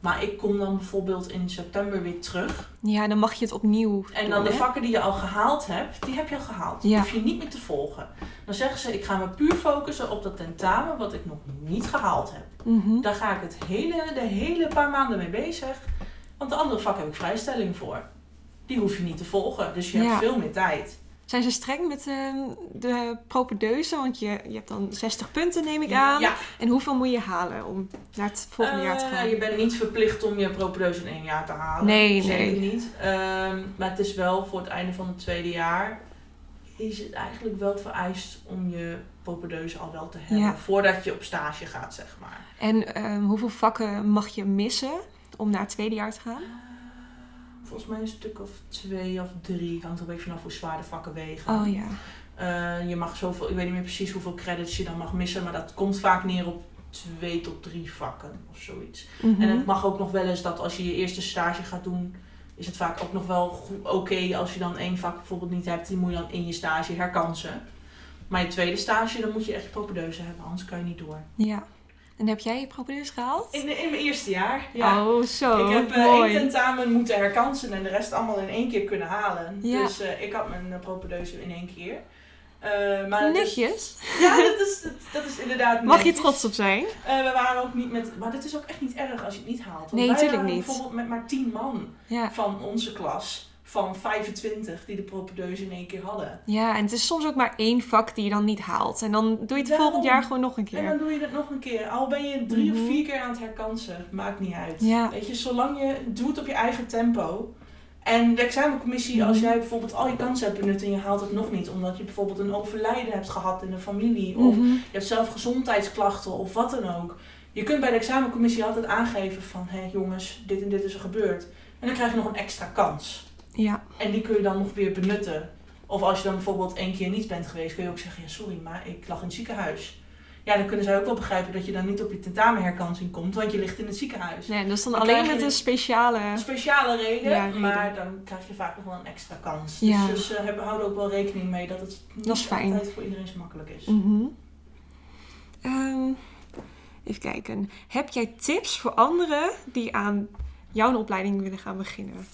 Maar ik kom dan bijvoorbeeld in september weer terug. Ja, dan mag je het opnieuw En doen, dan de hè? vakken die je al gehaald hebt, die heb je al gehaald. Die Ja. hoef je niet meer te volgen. Dan zeggen ze ik ga me puur focussen op dat tentamen wat ik nog niet gehaald heb. Mhm. Daar ga ik het hele, de hele paar maanden mee bezig. Want de andere vakken heb ik vrijstelling voor. Die hoef je niet te volgen. Dus je Ja. hebt veel meer tijd. Zijn ze streng met ehm, de propedeuse? Want je, je hebt dan 60 punten, neem ik aan. Ja, En hoeveel moet je halen om naar het volgende jaar te Eh, gaan? Je bent niet verplicht om je propedeuse in één jaar te halen. Nee, Zeker nee. niet. Ehm, maar het is wel voor het einde van het tweede jaar... is het eigenlijk wel vereist om je propedeuse al wel te hebben. Ja. Voordat je op stage gaat, zeg maar. En ehm, hoeveel vakken mag je missen om naar het tweede jaar te gaan? Volgens mij een stuk of twee of drie. Hangt er een beetje vanaf hoe zwaar de vakken wegen. Oh ja. Eh, je mag zoveel, ik weet niet meer precies hoeveel credits je dan mag missen. Maar dat komt vaak neer op twee tot drie vakken of zoiets. Mhm. En het mag ook nog wel eens dat als je je eerste stage gaat doen, is het vaak ook nog wel oké als je dan één vak bijvoorbeeld niet hebt, die moet je dan in je stage herkansen. Maar je tweede stage, dan moet je echt propedeuse hebben, anders kan je niet door. Ja. En heb jij je propedeuse gehaald? In, in mijn eerste jaar, ja. Oh, zo. ik heb eh, één tentamen moeten herkansen en de rest allemaal in één keer kunnen halen. Ja. Dus eh, ik had mijn eh, propedeuse in één keer. Eh, maar is- ja, dat is, dat, dat is inderdaad Mag je trots op zijn? We waren ook niet met... Maar dit is ook echt niet erg als je het niet haalt. Want Nee, wij tuurlijk waren niet. bijvoorbeeld met maar tien man Ja. van onze klas van 25 die de propedeuse in één keer hadden. Ja, en het is soms ook maar één vak die je dan niet haalt. En dan doe je het Daarom. volgend jaar gewoon nog een En keer. dan doe je het nog een keer. Al ben je drie Mhm. of vier keer aan het herkansen. Maakt niet uit. Ja. Weet je, zolang je doet op je eigen tempo. En de examencommissie, Mhm. als jij bijvoorbeeld al je kansen hebt benut en je haalt het nog niet, omdat je bijvoorbeeld een overlijden hebt gehad in de familie, of Mhm. je hebt zelf gezondheidsklachten of wat dan ook. Je kunt bij de examencommissie altijd aangeven van, hé jongens, dit en dit is er gebeurd. En dan krijg je nog een extra kans. Ja. En die kun je dan nog weer benutten. Of als je dan bijvoorbeeld één keer niet bent geweest, kun je ook zeggen, ja sorry, maar ik lag in het ziekenhuis. Ja, dan kunnen zij ook wel begrijpen dat je dan niet op je tentamenherkansing komt, want je ligt in het ziekenhuis. Nee, dat is dan Dan alleen met een de- speciale... Een speciale reden, Ja, reden. maar dan krijg je vaak nog wel een extra kans. Ja. Dus, dus eh, hebben- houden ook wel rekening mee dat het niet Dat is fijn. altijd voor iedereen zo makkelijk is. Mhm. Ehm, even kijken. Heb jij tips voor anderen die aan jouw opleiding willen gaan beginnen?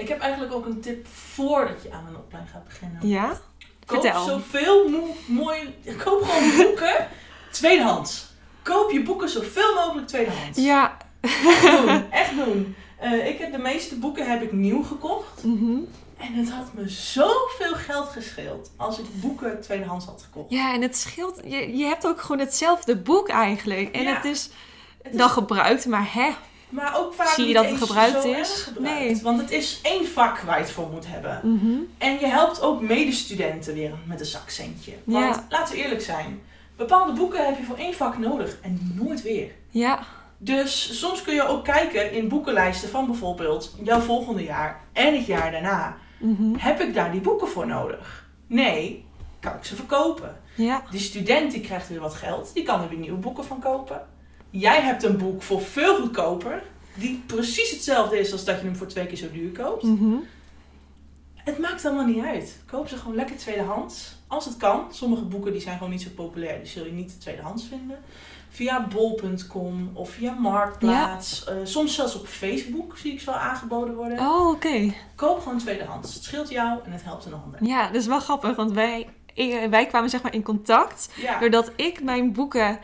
Ik heb eigenlijk ook een tip voordat je aan een opleiding gaat beginnen. Ja? Koop Vertel. zoveel mo- mooi. Koop gewoon boeken tweedehands. Koop je boeken zoveel mogelijk tweedehands. Ja. Echt doen. Echt doen. Eh, ik heb de meeste boeken heb ik nieuw gekocht. Mhm. En het had me zoveel geld gescheeld als ik boeken tweedehands had gekocht. Ja, en het scheelt... Je, je hebt ook gewoon hetzelfde boek eigenlijk. En Ja. het is Het is- dan gebruikt, maar hè? Maar ook vaak Zie je dat het gebruikt is? gebruikt. Nee. Want het is één vak waar je het voor moet hebben. Mhm. En je helpt ook medestudenten weer met een zakcentje. Want Ja. laten we eerlijk zijn. Bepaalde boeken heb je voor één vak nodig en nooit weer. Ja. Dus soms kun je ook kijken in boekenlijsten van bijvoorbeeld jouw volgende jaar en het jaar daarna. Mhm. Heb ik daar die boeken voor nodig? Nee, kan ik ze verkopen. Ja. Die student die krijgt weer wat geld, die kan er weer nieuwe boeken van kopen. Jij hebt een boek voor veel goedkoper, die precies hetzelfde is als dat je hem voor twee keer zo duur koopt. Mhm. Het maakt allemaal niet uit. Koop ze gewoon lekker tweedehands. Als het kan. Sommige boeken die zijn gewoon niet zo populair. Die zul je niet tweedehands vinden. Via bol.com of via Marktplaats. Eh, soms zelfs op Facebook zie ik ze wel aangeboden worden. Oh, oké. Koop gewoon tweedehands. Het scheelt jou en het helpt een ander. Ja, dat is wel grappig, want wij, ik- wij kwamen zeg maar in contact Ja, doordat ik mijn boeken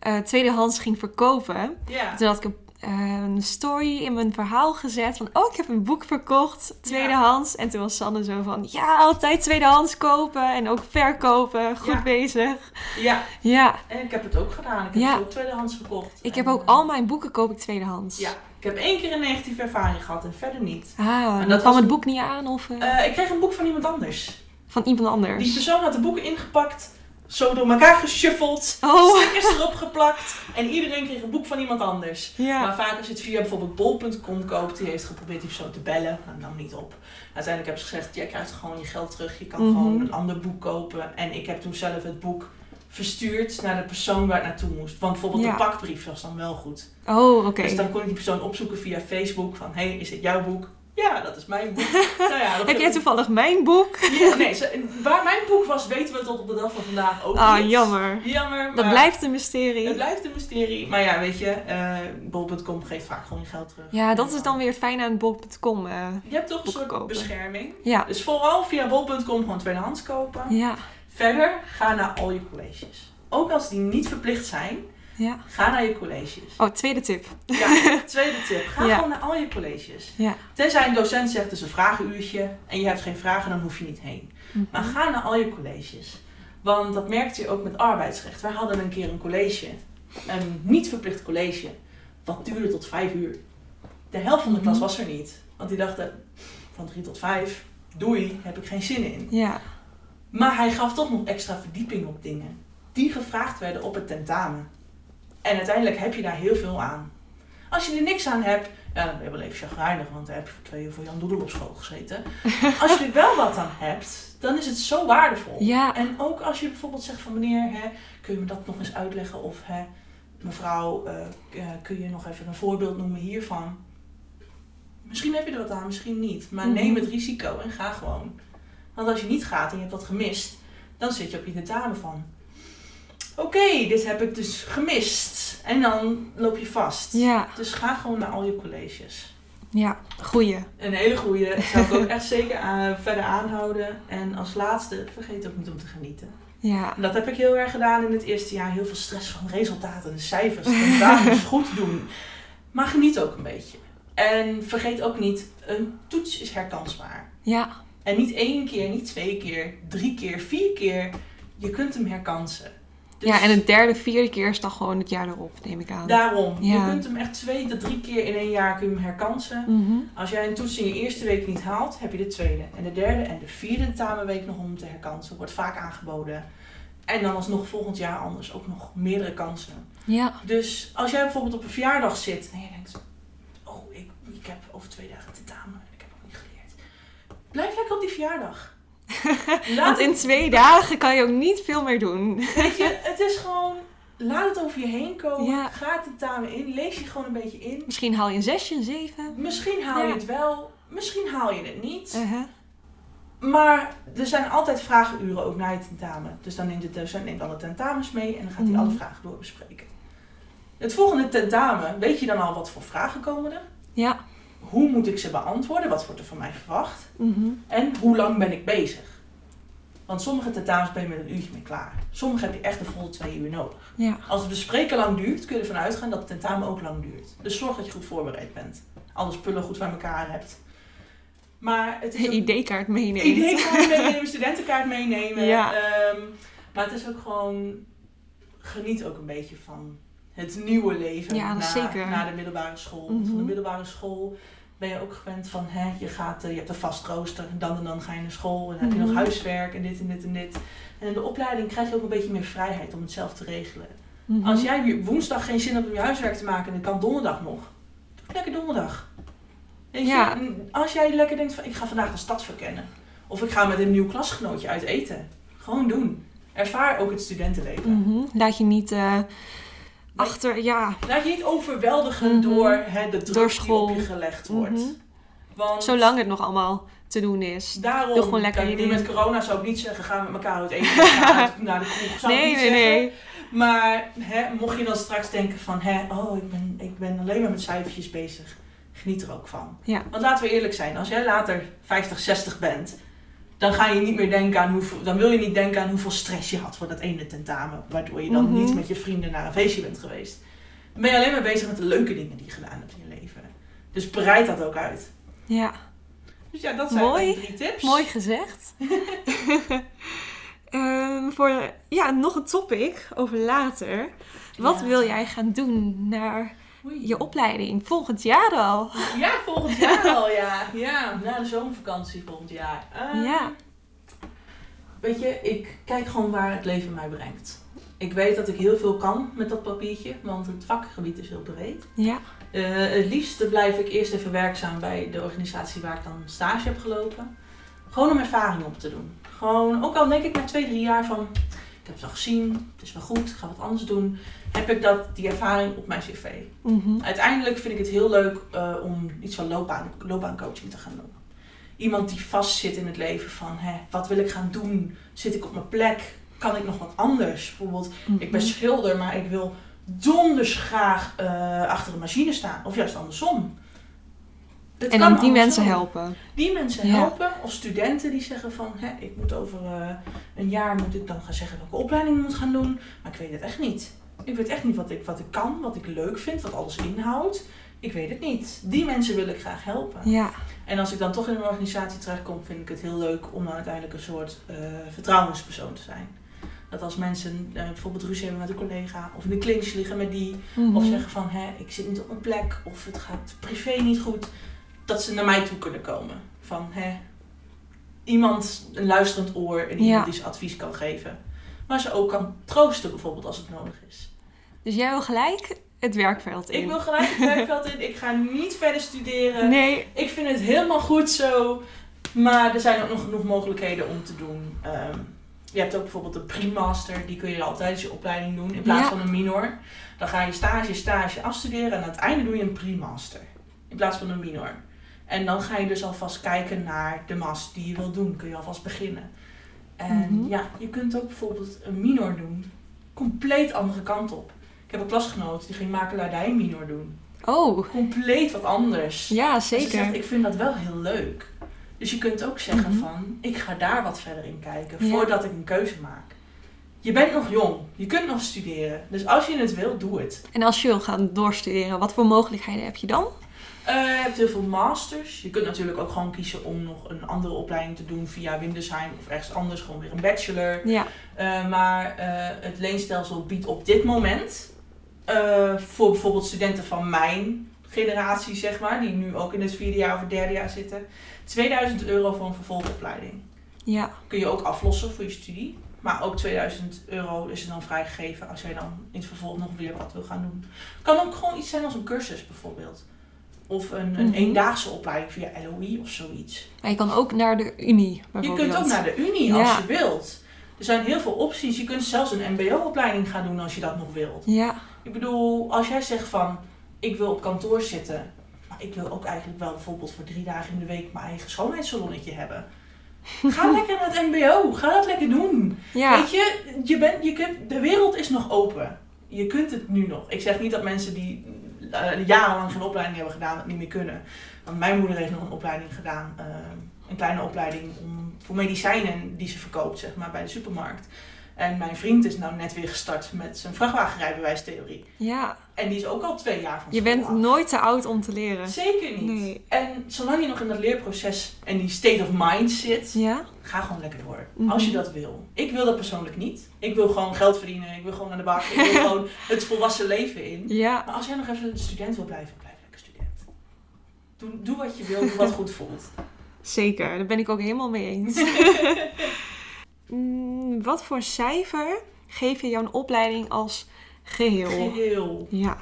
eh, tweedehands ging verkopen. Toen had ik een, eh, een story in mijn verhaal gezet van, oh, ik heb een boek verkocht, tweedehands. En toen was Sanne zo van, ja, altijd tweedehands kopen en ook verkopen, goed Ja. bezig. ja. Ja, En ik heb het ook gedaan. Ik heb Ja. ze ook tweedehands gekocht. ik En, heb ook eh, al mijn boeken koop ik tweedehands. Ja, ik heb één keer een negatieve ervaring gehad en verder niet. Ah, En dat kwam was het boek niet aan of ik kreeg een boek van iemand anders. van iemand anders? Die persoon had de boeken ingepakt, zo door elkaar geshuffeld, Oh, stickers erop geplakt en iedereen kreeg een boek van iemand anders. ja. Maar vaak als je het via bijvoorbeeld bol.com koopt, die heeft geprobeerd die persoon te bellen, dat nam niet op. Uiteindelijk hebben ze gezegd, jij krijgt gewoon je geld terug, je kan Mhm. gewoon een ander boek kopen. En ik heb toen zelf het boek verstuurd naar de persoon waar het naartoe moest. Want bijvoorbeeld Ja. de pakbrief was dan wel goed. Oh, oké. Dus dan kon ik die persoon opzoeken via Facebook van, hey, is dit jouw boek? Ja, dat is mijn boek. nou ja, dat Heb jij toevallig mijn boek? Ja, nee, ze- waar mijn boek was, weten we tot op de dag van vandaag ook Ah, niet. jammer. Jammer, maar Dat blijft een mysterie. het blijft een mysterie. Maar ja, weet je, eh bol.com geeft vaak gewoon je geld terug. Ja, dat is dan weer fijn aan bol.com. eh Je hebt toch een soort kopen. bescherming. ja. Dus vooral via bol.com gewoon tweedehands kopen. Ja. Verder, ga naar al je colleges. Ook als die niet verplicht zijn, Ja. ga naar je colleges. Oh, tweede tip. Ja, tweede tip. Ga Ja. gewoon naar al je colleges. Ja. Tenzij een docent zegt, het is een vragenuurtje en je hebt geen vragen, dan hoef je niet heen. Maar ga naar al je colleges. Want dat merkte je ook met arbeidsrecht. Wij hadden een keer een college, een niet verplicht college, wat duurde tot vijf uur. De helft van de klas Mhm. was er niet. Want die dachten, van drie tot vijf, doei, heb ik geen zin in. Ja. Maar hij gaf toch nog extra verdieping op dingen. Die gevraagd werden op het tentamen. En uiteindelijk heb je daar heel veel aan. Als je er niks aan hebt, ja, dan ben je wel even chagrijnig, want dan heb je voor twee uur voor Jan Doedel op school gezeten. Als je er wel wat aan hebt, dan is het zo waardevol. Ja. En ook als je bijvoorbeeld zegt van meneer, hè, kun je me dat nog eens uitleggen? Of hè, mevrouw, eh, eh, kun je nog even een voorbeeld noemen hiervan? Misschien heb je er wat aan, misschien niet. Maar Mhm. neem het risico en ga gewoon. Want als je niet gaat en je hebt wat gemist, dan zit je op je tentamen van. Oké, dit heb ik dus gemist. En dan loop je vast. Ja. Dus ga gewoon naar al je colleges. Ja. Goeie. Een hele goede. Zou ik ook echt zeker aan- verder aanhouden. En als laatste, vergeet ook niet om te genieten. Ja. En dat heb ik heel erg gedaan in het eerste jaar. Heel veel stress van resultaten, de cijfers, tentamens, goed doen. Maar geniet ook een beetje. En vergeet ook niet, een toets is herkansbaar. Ja. En niet één keer, niet twee keer, drie keer, vier keer. Je kunt hem herkansen. Dus ja, en een derde, vierde keer is dan gewoon het jaar erop, neem ik aan. Daarom, Ja. je kunt hem echt twee tot drie keer in één jaar kun je hem herkansen. Mhm. Als jij een toets in je eerste week niet haalt, heb je de tweede en de derde en de vierde tamenweek nog om te herkansen. Wordt vaak aangeboden. En dan alsnog volgend jaar anders ook nog meerdere kansen. Ja. Dus als jij bijvoorbeeld op een verjaardag zit en je denkt, oh, ik, ik heb over twee dagen tentamen en ik heb nog niet geleerd. Blijf lekker op die verjaardag. Want in twee dagen kan je ook niet veel meer doen. Weet je, het is gewoon, laat het over je heen komen. Ja. Ga het tentamen in, lees je gewoon een beetje in. Misschien haal je een zesje, een zeven. Misschien haal je het wel, misschien haal je het niet. Uh-huh. Maar er zijn altijd vragenuren ook na het tentamen. Dus dan neemt de docent neemt alle tentamens mee en dan gaat hij Mhm. alle vragen doorbespreken. Het volgende tentamen, weet je dan al wat voor vragen komen er? Ja. Hoe moet ik ze beantwoorden? Wat wordt er van mij verwacht? Mhm. En hoe lang ben ik bezig? Want sommige tentamens ben je met een uurtje mee klaar. Sommige heb je echt een volle twee uur nodig. Ja. Als het bespreken lang duurt, kun je ervan uitgaan dat het tentamen ook lang duurt. Dus zorg dat je goed voorbereid bent. Alle spullen goed bij elkaar hebt. Maar het is ook... ID-kaart meenemen. ID-kaart meenemen, studentenkaart meenemen. Ja. Ehm, maar het is ook gewoon... Geniet ook een beetje van het nieuwe leven Ja, na, zeker. na de middelbare school. Want Van de middelbare school ben je ook gewend van... Hè, je, gaat, eh, je hebt een vast rooster, dan en dan ga je naar school. En dan heb je nog Mhm. huiswerk en dit en dit en dit. En in de opleiding krijg je ook een beetje meer vrijheid om het zelf te regelen. Mhm. Als jij woensdag geen zin hebt om je huiswerk te maken en het kan donderdag nog, doe het lekker donderdag. Weet Ja. Als jij lekker denkt van ik ga vandaag de stad verkennen. Of ik ga met een nieuw klasgenootje uit eten. Gewoon doen. Ervaar ook het studentenleven. Mhm. Laat je niet eh, achter, ja, Laat je niet overweldigen Mhm. door hè, de druk Door die school. op je gelegd wordt. Mhm. Want zolang het nog allemaal te doen is. daarom, doe gewoon lekker kijk, nu met corona zou ik niet zeggen ga met elkaar uit eten. Ga uit naar de kroeg. Zou ik Nee, niet nee, zeggen. nee. Maar hè, mocht je dan straks denken van, hè, oh, ik ben, ik ben alleen maar met cijfertjes bezig. Geniet er ook van. Ja. Want laten we eerlijk zijn, als jij later 50, 60 bent, dan ga je niet meer denken aan hoeveel, dan wil je niet denken aan hoeveel stress je had voor dat ene tentamen. Waardoor je dan Mhm. niet met je vrienden naar een feestje bent geweest. Dan ben je alleen maar bezig met de leuke dingen die je gedaan hebt in je leven. Dus bereid dat ook uit. Ja, Dus ja, dat zijn Mooi. drie tips. mooi gezegd. Ehm, voor ja, nog een topic over later. Wat Ja. wil jij gaan doen naar Oei. je opleiding volgend jaar al? Ja, volgend jaar al, ja. Ja, na de zomervakantie volgend jaar. Ehm, Ja. Weet je, ik kijk gewoon waar het leven mij brengt. Ik weet dat ik heel veel kan met dat papiertje, want het vakgebied is heel breed. Ja. Eh, het liefste blijf ik eerst even werkzaam bij de organisatie waar ik dan stage heb gelopen. Gewoon om ervaring op te doen. Gewoon, ook al denk ik na twee, drie jaar van, ik heb het al gezien, het is wel goed, ik ga wat anders doen. Heb ik dat, die ervaring op mijn cv. Mhm. Uiteindelijk vind ik het heel leuk eh, om iets van loopbaan, loopbaancoaching te gaan doen. Iemand die vastzit in het leven van, hè, wat wil ik gaan doen? Zit ik op mijn plek? Kan ik nog wat anders? Bijvoorbeeld, ik ben Mhm. schilder, maar ik wil donders graag eh, achter een machine staan. Of juist andersom. Het En kan dan die mensen helpen. Die mensen Ja. helpen. Of studenten die zeggen van, hè, ik moet over eh, een jaar moet ik dan gaan zeggen welke opleiding ik moet gaan doen. Maar ik weet het echt niet. Ik weet echt niet wat ik, wat ik kan, wat ik leuk vind, wat alles inhoudt. Ik weet het niet. Die mensen wil ik graag helpen. Ja. En als ik dan toch in een organisatie terechtkom, vind ik het heel leuk om dan uiteindelijk een soort eh, vertrouwenspersoon te zijn. Dat als mensen eh, bijvoorbeeld ruzie hebben met een collega, of in de clinch liggen met die, Mhm. of zeggen van hè, ik zit niet op mijn plek, of het gaat privé niet goed, dat ze naar mij toe kunnen komen. Van hè, iemand, een luisterend oor en iemand Ja. die ze advies kan geven. Maar ze ook kan troosten bijvoorbeeld als het nodig is. Dus jij wil gelijk het werkveld in? Ik wil gelijk het werkveld in, ik ga niet verder studeren. Nee. Ik vind het helemaal goed zo. Maar er zijn ook nog genoeg mogelijkheden om te doen. Ehm, je hebt ook bijvoorbeeld een pre-master. Die kun je al tijdens je opleiding doen. In plaats Ja. van een minor. Dan ga je stage, stage afstuderen. En aan het einde doe je een pre-master. In plaats van een minor. En dan ga je dus alvast kijken naar de master die je wil doen. Kun je alvast beginnen. En Mhm. ja, je kunt ook bijvoorbeeld een minor doen. Compleet andere kant op. Ik heb een klasgenoot die ging makelaardij minor doen. Oh, Compleet wat anders. ja, En Ze zegt, zeker. ik vind dat wel heel leuk. Dus je kunt ook zeggen Mhm. van, ik ga daar wat verder in kijken Ja. voordat ik een keuze maak. Je bent nog jong, je kunt nog studeren. Dus als je het wil, doe het. En als je wil gaan doorstuderen, wat voor mogelijkheden heb je dan? Eh, je hebt heel veel masters. Je kunt natuurlijk ook gewoon kiezen om nog een andere opleiding te doen via Windesheim of ergens anders, gewoon weer een bachelor. Ja. Eh, maar eh, het leenstelsel biedt op dit moment eh, voor bijvoorbeeld studenten van mijn generatie, zeg maar, die nu ook in het vierde jaar of het derde jaar zitten, 2000 euro voor een vervolgopleiding. Ja. Kun je ook aflossen voor je studie. Maar ook 2000 euro is er dan vrijgegeven als jij dan in het vervolg nog weer wat wil gaan doen. Kan ook gewoon iets zijn als een cursus bijvoorbeeld. Of een, een Mhm. eendaagse opleiding via LOE of zoiets. Maar je kan ook naar de Unie Je kunt ook naar de Unie als Ja. je wilt. Er zijn heel veel opties. Je kunt zelfs een mbo-opleiding gaan doen als je dat nog wilt. Ja. Ik bedoel, als jij zegt van, ik wil op kantoor zitten. Maar ik wil ook eigenlijk wel bijvoorbeeld voor drie dagen in de week mijn eigen schoonheidssalonnetje hebben. Ga lekker naar het mbo. Ga dat lekker doen. Ja. Weet je, je, bent, je kunt, de wereld is nog open. Je kunt het nu nog. Ik zeg niet dat mensen die eh, jarenlang geen opleiding hebben gedaan, het niet meer kunnen. Want mijn moeder heeft nog een opleiding gedaan. eh, een kleine opleiding om, voor medicijnen die ze verkoopt, zeg maar, bij de supermarkt. En mijn vriend is nou net weer gestart met zijn vrachtwagenrijbewijstheorie. Ja. En die is ook al twee jaar van Je bent af. nooit te oud om te leren. Zeker niet. Nee. En zolang je nog in dat leerproces en die state of mind zit, Ja. Ga gewoon lekker door. Mhm. Als je dat wil. Ik wil dat persoonlijk niet. Ik wil gewoon geld verdienen. Ik wil gewoon naar de bak. Ik wil gewoon het volwassen leven in. Ja. Maar als jij nog even een student wil blijven, blijf lekker student. Doe, doe wat je wil, doe wat goed voelt. Zeker. Daar ben ik ook helemaal mee eens. Mm, wat voor cijfer geef je jouw opleiding als geheel? Geheel. Ja.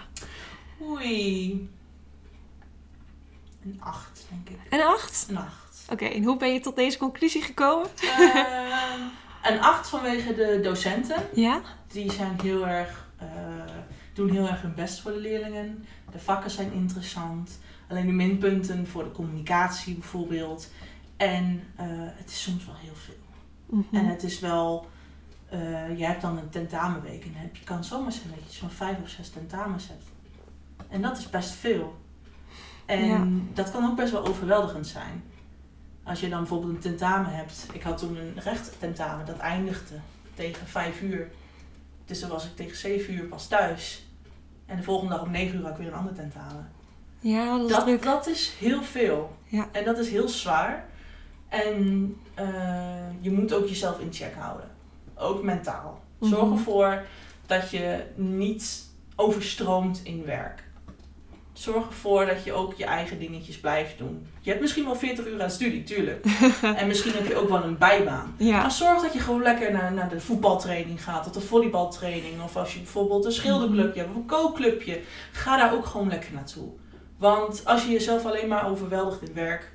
Oei. Een 8, denk ik. Een 8? Een 8. Oké, en hoe ben je tot deze conclusie gekomen? Ehm, een 8 vanwege de docenten. Ja? Die zijn heel erg, eh, doen heel erg hun best voor de leerlingen. De vakken zijn interessant. Alleen de minpunten voor de communicatie bijvoorbeeld. En eh, het is soms wel heel veel. Mhm. En het is wel, eh, je hebt dan een tentamenweek en dan heb je kan zomaar zijn dat je zo'n vijf of zes tentamens hebt. En dat is best veel. En Ja. dat kan ook best wel overweldigend zijn. Als je dan bijvoorbeeld een tentamen hebt. Ik had toen een rechttentamen dat eindigde tegen vijf uur. Dus dan was ik tegen zeven uur pas thuis. En de volgende dag om negen uur had ik weer een ander tentamen. Ja, dat is Dat, druk. dat is heel veel. Ja. En dat is heel zwaar. En eh, je moet ook jezelf in check houden. Ook mentaal. Zorg Mhm. ervoor dat je niet overstroomt in werk. Zorg ervoor dat je ook je eigen dingetjes blijft doen. Je hebt misschien wel 40 uur aan studie, tuurlijk. en misschien heb je ook wel een bijbaan. Ja. Maar zorg dat je gewoon lekker naar, naar de voetbaltraining gaat, of de volleybaltraining. Of als je bijvoorbeeld een schilderclubje hebt of een kookclubje. Ga daar ook gewoon lekker naartoe. Want als je jezelf alleen maar overweldigt in werk,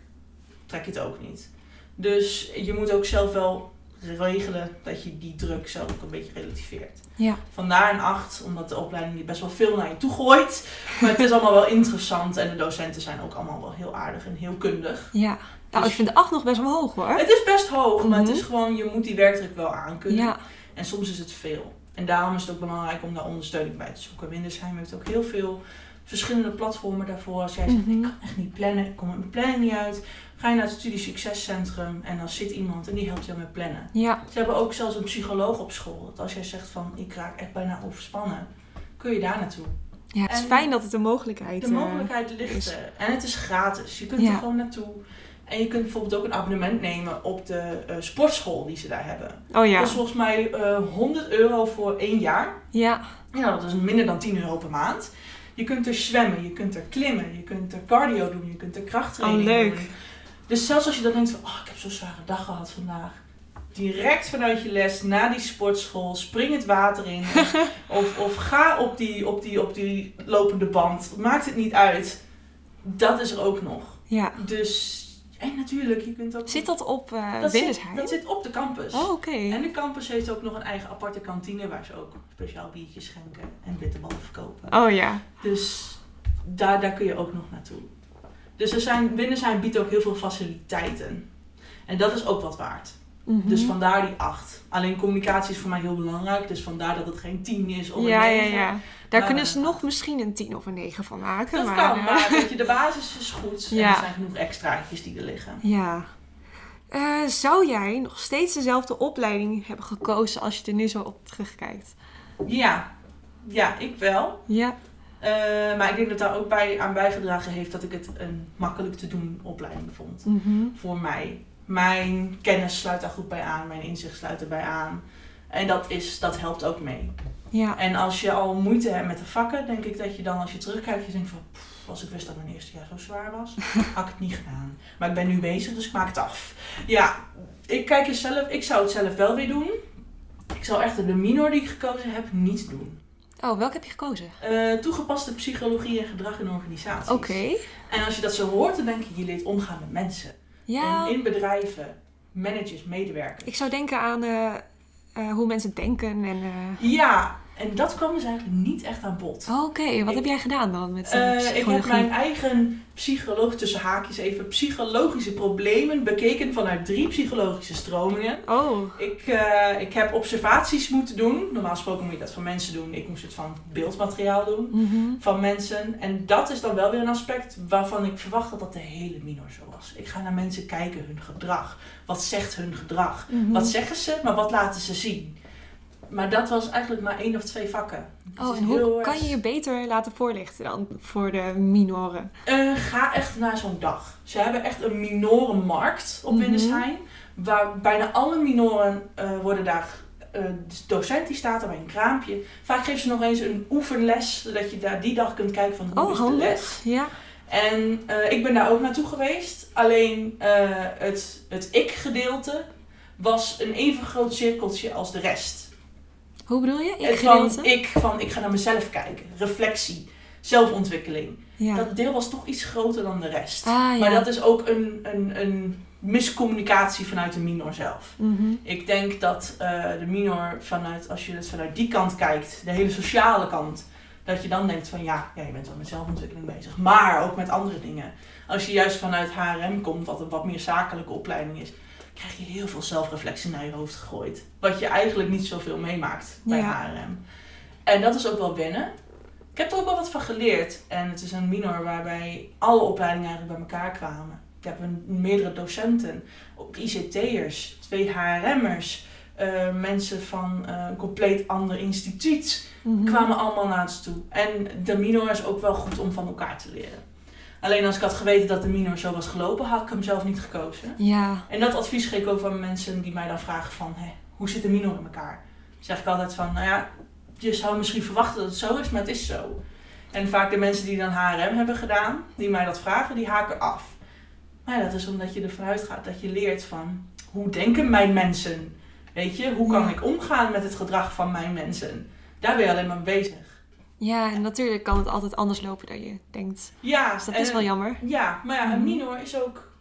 trek je het ook niet. Dus je moet ook zelf wel regelen dat je die druk zelf ook een beetje relativeert. Ja. Vandaar een 8, omdat de opleiding die best wel veel naar je toe gooit. Maar het is allemaal wel interessant en de docenten zijn ook allemaal wel heel aardig en heel kundig. Ja. Nou, Dus- ik vind de 8 nog best wel hoog hoor. Het is best hoog, maar het Mhm. is gewoon, je moet die werkdruk wel aankunnen. Ja. En soms is het veel. En daarom is het ook belangrijk om daar ondersteuning bij te zoeken. Windersheim heeft ook heel veel verschillende platformen daarvoor. Als jij zegt, Mhm. ik kan echt niet plannen, ik kom met mijn planning niet uit. Ga je naar het Studie Succescentrum en dan zit iemand en die helpt jou met plannen. Ja. Ze hebben ook zelfs een psycholoog op school. Dat als jij zegt van, ik raak echt bijna overspannen, kun je daar naartoe. Ja, het is En- fijn dat het een mogelijkheid De eh, mogelijkheid ligt is. er. En het is gratis. Je kunt Ja. er gewoon naartoe. En je kunt bijvoorbeeld ook een abonnement nemen op de eh, sportschool die ze daar hebben. Oh ja. Dat is volgens mij eh 100 euro voor één jaar. Ja. Ja, dat is minder dan 10 euro per maand. Je kunt er zwemmen, je kunt er klimmen, je kunt er cardio doen, je kunt er krachttraining Oh, leuk. doen. Dus zelfs als je dan denkt van, oh, ik heb zo'n zware dag gehad vandaag. Direct vanuit je les naar die sportschool, spring het water in. of, of ga op die, op, die, op die lopende band. Maakt het niet uit. Dat is er ook nog. Ja. Dus, en natuurlijk, je kunt ook... Zit dat op eh dat zit, dat zit op de campus. Oh, oké. En de campus heeft ook nog een eigen aparte kantine waar ze ook speciaal biertjes schenken en bitterballen verkopen. Oh ja. Dus daar, daar kun je ook nog naartoe. Dus er zijn, Windersheim biedt ook heel veel faciliteiten. En dat is ook wat waard. Mhm. Dus vandaar die 8. Alleen communicatie is voor mij heel belangrijk. Dus vandaar dat het geen 10 is of een ja, ja, 9. ja. Daar kunnen ze nog misschien een 10 of een 9 van maken. Dat maar, kan, eh, maar weet je, de basis is goed. En Ja. er zijn genoeg extraatjes die er liggen. Ja. Eh, zou jij nog steeds dezelfde opleiding hebben gekozen als je er nu zo op terugkijkt? Ja, ja ik wel. Ja. Eh, maar ik denk dat daar ook bij aan bijgedragen heeft dat ik het een makkelijk te doen opleiding vond. Mhm. Voor mij. Mijn kennis sluit daar goed bij aan, mijn inzicht sluit erbij aan. En dat, is, dat helpt ook mee. Ja. En als je al moeite hebt met de vakken, denk ik dat je dan als je terugkijkt, je denkt van, "Pff, als ik wist dat mijn eerste jaar zo zwaar was, had ik het niet gedaan. Maar ik ben nu bezig, dus ik maak het af. Ja, ik kijk zelf, ik zou het zelf wel weer doen. Ik zou echt de minor die ik gekozen heb niet doen. Oh, welke heb je gekozen? Eh, toegepaste psychologie en gedrag in organisaties. Oké. En als je dat zo hoort, dan denk je, je leert omgaan met mensen. Ja. En in bedrijven, managers, medewerkers. Ik zou denken aan eh, eh, hoe mensen denken en... Ja, en dat kwam dus eigenlijk niet echt aan bod. Oké, wat Ik- heb jij gedaan dan met uh, Eh, ik heb mijn eigen psycholoog, tussen haakjes even, psychologische problemen bekeken vanuit drie psychologische stromingen. Oh, Ik, eh, ik heb observaties moeten doen. Normaal gesproken moet je dat van mensen doen. Ik moest het van beeldmateriaal doen. mhm. Van mensen. En dat is dan wel weer een aspect waarvan ik verwacht dat dat de hele minor zo was. Ik ga naar mensen kijken, hun gedrag. Wat zegt hun gedrag? Mhm. Wat zeggen ze, maar wat laten ze zien? Maar dat was eigenlijk maar één of twee vakken. Het Oh, en hoe erg- kan je je beter laten voorlichten dan voor de minoren? Eh, ga echt naar zo'n dag. Ze hebben echt een minorenmarkt op Mhm. Windesheim. Waar bijna alle minoren eh, worden daar... de docent die staat er bij een kraampje. Vaak geeft ze nog eens een oefenles. Zodat je daar die dag kunt kijken van hoe Oh, is de les. Ja. En ik ben daar ook naartoe geweest. Alleen het, het ik-gedeelte was een even groot cirkeltje als de rest. Hoe bedoel je? Ik van ik, van ik ga naar mezelf kijken. Reflectie. Zelfontwikkeling. Ja. Dat deel was toch iets groter dan de rest. ah, ja. Maar dat is ook een, een, een miscommunicatie vanuit de minor zelf. Mhm. Ik denk dat eh, de minor vanuit, als je het vanuit die kant kijkt, de hele sociale kant, dat je dan denkt van ja, ja je bent wel met zelfontwikkeling bezig, maar ook met andere dingen. Als je juist vanuit HRM komt, wat een wat meer zakelijke opleiding is, krijg je heel veel zelfreflectie naar je hoofd gegooid. Wat je eigenlijk niet zoveel meemaakt bij Ja. HRM. En dat is ook wel wennen. Ik heb er ook wel wat van geleerd. En het is een minor waarbij alle opleidingen eigenlijk bij elkaar kwamen. Ik heb een, meerdere docenten, ook ICT'ers, twee HRM'ers, eh, mensen van eh, een compleet ander instituut Mhm. kwamen allemaal naar ons toe. En de minor is ook wel goed om van elkaar te leren. Alleen als ik had geweten dat de minor zo was gelopen, had ik hem zelf niet gekozen. Ja. En dat advies geef ik ook aan mensen die mij dan vragen van, hè, hoe zit de minor in elkaar? Dan zeg ik altijd van, nou ja, je zou misschien verwachten dat het zo is, maar het is zo. En vaak de mensen die dan HRM hebben gedaan, die mij dat vragen, die haken af. Maar ja, dat is omdat je ervan uitgaat dat je leert van, hoe denken mijn mensen? Weet je, hoe kan ik omgaan met het gedrag van mijn mensen? Daar ben je alleen maar mee bezig. Ja, en natuurlijk kan het altijd anders lopen dan je denkt. Ja, Dus dat en- is wel jammer. Ja, maar ja, een Mhm. minor is ook,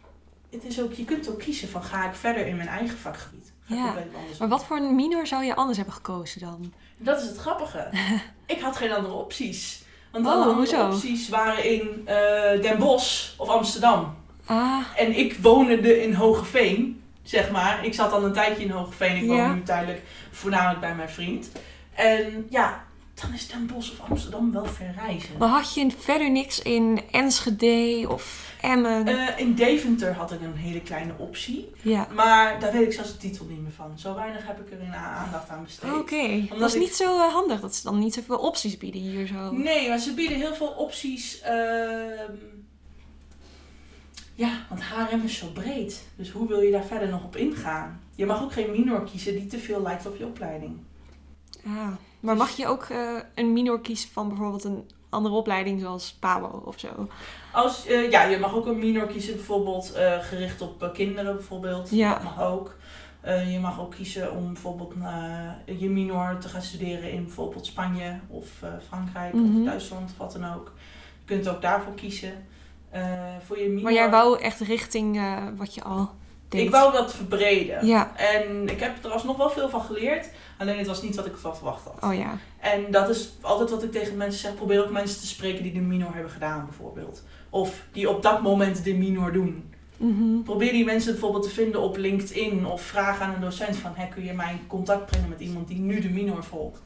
het is ook, je kunt ook kiezen van, ga ik verder in mijn eigen vakgebied? Ga Ja, Maar wat voor een minor zou je anders hebben gekozen dan? Dat is het grappige. ik had geen andere opties. Want Oh, alle andere opties waren in eh, Den Bosch of Amsterdam. Ah, En ik woonde in Hogeveen, zeg maar. Ik zat al een tijdje in Hogeveen. Ik Ja. woon nu tijdelijk voornamelijk bij mijn vriend. En ja, dan is Den Bosch of Amsterdam wel ver reizen. maar had je verder niks in Enschede of Emmen? Eh, in Deventer had ik een hele kleine optie. ja. Maar daar weet ik zelfs de titel niet meer van. Zo weinig heb ik er in aandacht aan besteed. Oké, dat is ik- niet zo eh, handig dat ze dan niet zoveel opties bieden hier zo. Nee, maar ze bieden heel veel opties. ehm, Ja, want HRM is zo breed. Dus hoe wil je daar verder nog op ingaan? Je mag ook geen minor kiezen die te veel lijkt op je opleiding. Ah, maar mag je ook eh, een minor kiezen van bijvoorbeeld een andere opleiding zoals PABO of zo? Als, eh, ja, je mag ook een minor kiezen, bijvoorbeeld eh, gericht op kinderen bijvoorbeeld. Ja. Dat mag ook. Je mag ook kiezen om bijvoorbeeld je minor te gaan studeren in bijvoorbeeld Spanje of Frankrijk Mhm. of Duitsland of wat dan ook. Je kunt ook daarvoor kiezen. Voor je minor... Maar jij wou echt richting wat je al deed. Ik wou dat verbreden. Ja, En ik heb er alsnog wel veel van geleerd. Alleen het was niet wat ik van verwacht had. oh ja. En dat is altijd wat ik tegen mensen zeg. Probeer ook mensen te spreken die de minor hebben gedaan bijvoorbeeld. Of die op dat moment de minor doen. Mhm. Probeer die mensen bijvoorbeeld te vinden op LinkedIn. Of vraag aan een docent van... Hey, kun je mij in contact brengen met iemand die nu de minor volgt?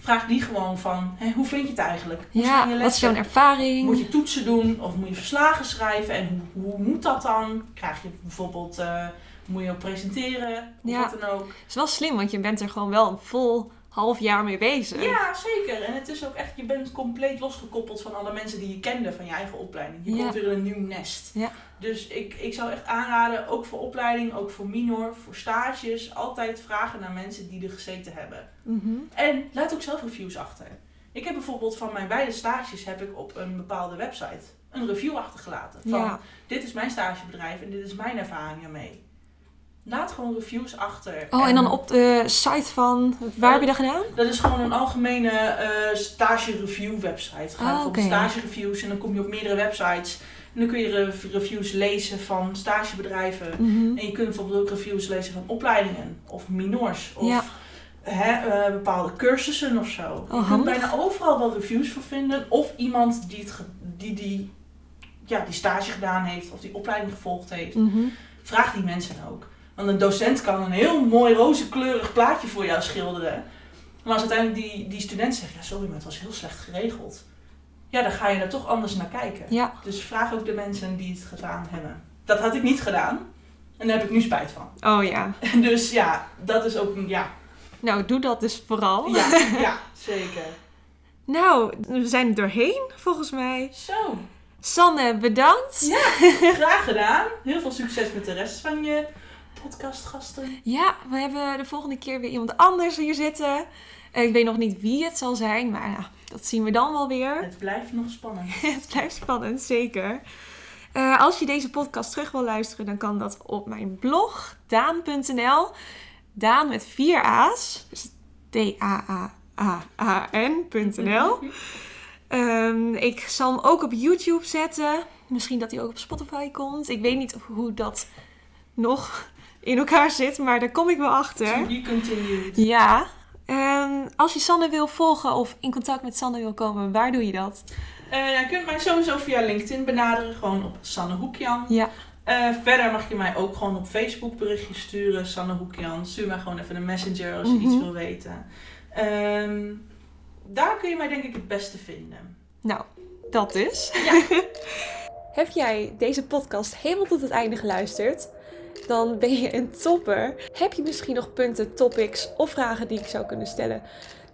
Vraag die gewoon van... Hey, hoe vind je het eigenlijk? Hoe zijn je Ja, wat is jouw ervaring? Moet je toetsen doen of moet je verslagen schrijven? En hoe, hoe moet dat dan? Krijg je bijvoorbeeld... eh, moet je ook presenteren? Of Ja. wat dan ook. Het is wel slim, want je bent er gewoon wel een vol half jaar mee bezig. Ja, zeker. En het is ook echt, je bent compleet losgekoppeld van alle mensen die je kende van je eigen opleiding. Je Ja. komt weer in een nieuw nest. Ja. Dus ik, ik zou echt aanraden, ook voor opleiding, ook voor minor, voor stages, altijd vragen naar mensen die er gezeten hebben. Mhm. En laat ook zelf reviews achter. Ik heb bijvoorbeeld van mijn beide stages heb ik op een bepaalde website een review achtergelaten. Van Ja. dit is mijn stagebedrijf en dit is mijn ervaring ermee. Laat gewoon reviews achter. Oh, en dan op de site van... Waar heb je dat gedaan? Dat is gewoon een algemene eh stage review website. Ga Ah, bijvoorbeeld oké. stage reviews en dan kom je op meerdere websites. En dan kun je re- reviews lezen van stagebedrijven. Mhm. En je kunt bijvoorbeeld ook reviews lezen van opleidingen of minors of Ja. eh, bepaalde cursussen of zo. je kunt Oh, bijna overal wel reviews voor vinden. Of iemand die, het die, die, ja, die stage gedaan heeft of die opleiding gevolgd heeft. Mhm. Vraag die mensen ook. Want een docent kan een heel mooi rozenkleurig plaatje voor jou schilderen. Maar als uiteindelijk die, die student zegt, ja sorry, maar het was heel slecht geregeld. Ja, dan ga je er toch anders naar kijken. Ja. Dus vraag ook de mensen die het gedaan hebben. Dat had ik niet gedaan. En daar heb ik nu spijt van. Oh ja. Dus ja, dat is ook een, ja, Nou, doe dat dus vooral. ja, ja, zeker. Nou, we zijn er doorheen, volgens mij. Zo, Sanne, bedankt. ja, graag gedaan. Heel veel succes met de rest van je podcastgasten. Ja, we hebben de volgende keer weer iemand anders hier zitten. Eh, Ik weet nog niet wie het zal zijn, maar ja, dat zien we dan wel weer. Het blijft nog spannend. Het blijft spannend, zeker. Eh, als je deze podcast terug wil luisteren, dan kan dat op mijn blog, daan.nl. Daan met vier A's. Dus D-A-A-A-A-N.nl. Ehm, ik zal hem ook op YouTube zetten. Misschien dat hij ook op Spotify komt. Ik weet niet hoe dat nog in elkaar zit, maar daar kom ik wel achter. To continued. Ja. En als je Sanne wil volgen of in contact met Sanne wil komen, waar doe je dat? Eh, ja, je kunt mij sowieso via LinkedIn benaderen, gewoon op Sanne Hoekjan. Ja. Eh, verder mag je mij ook gewoon op Facebook berichtjes sturen, Sanne Hoekjan. Stuur mij gewoon even een messenger als je Mhm. iets wil weten. Ehm, daar kun je mij denk ik het beste vinden. Nou, dat dus. Ja. Heb jij deze podcast helemaal tot het einde geluisterd? Dan ben je een topper. Heb je misschien nog punten, topics of vragen die ik zou kunnen stellen?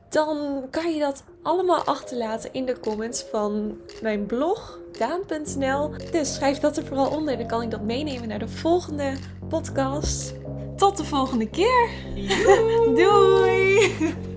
Dan kan je dat allemaal achterlaten in de comments van mijn blog daan.nl. Dus schrijf dat er vooral onder. Dan kan ik dat meenemen naar de volgende podcast. Tot de volgende keer. Joe! Doei!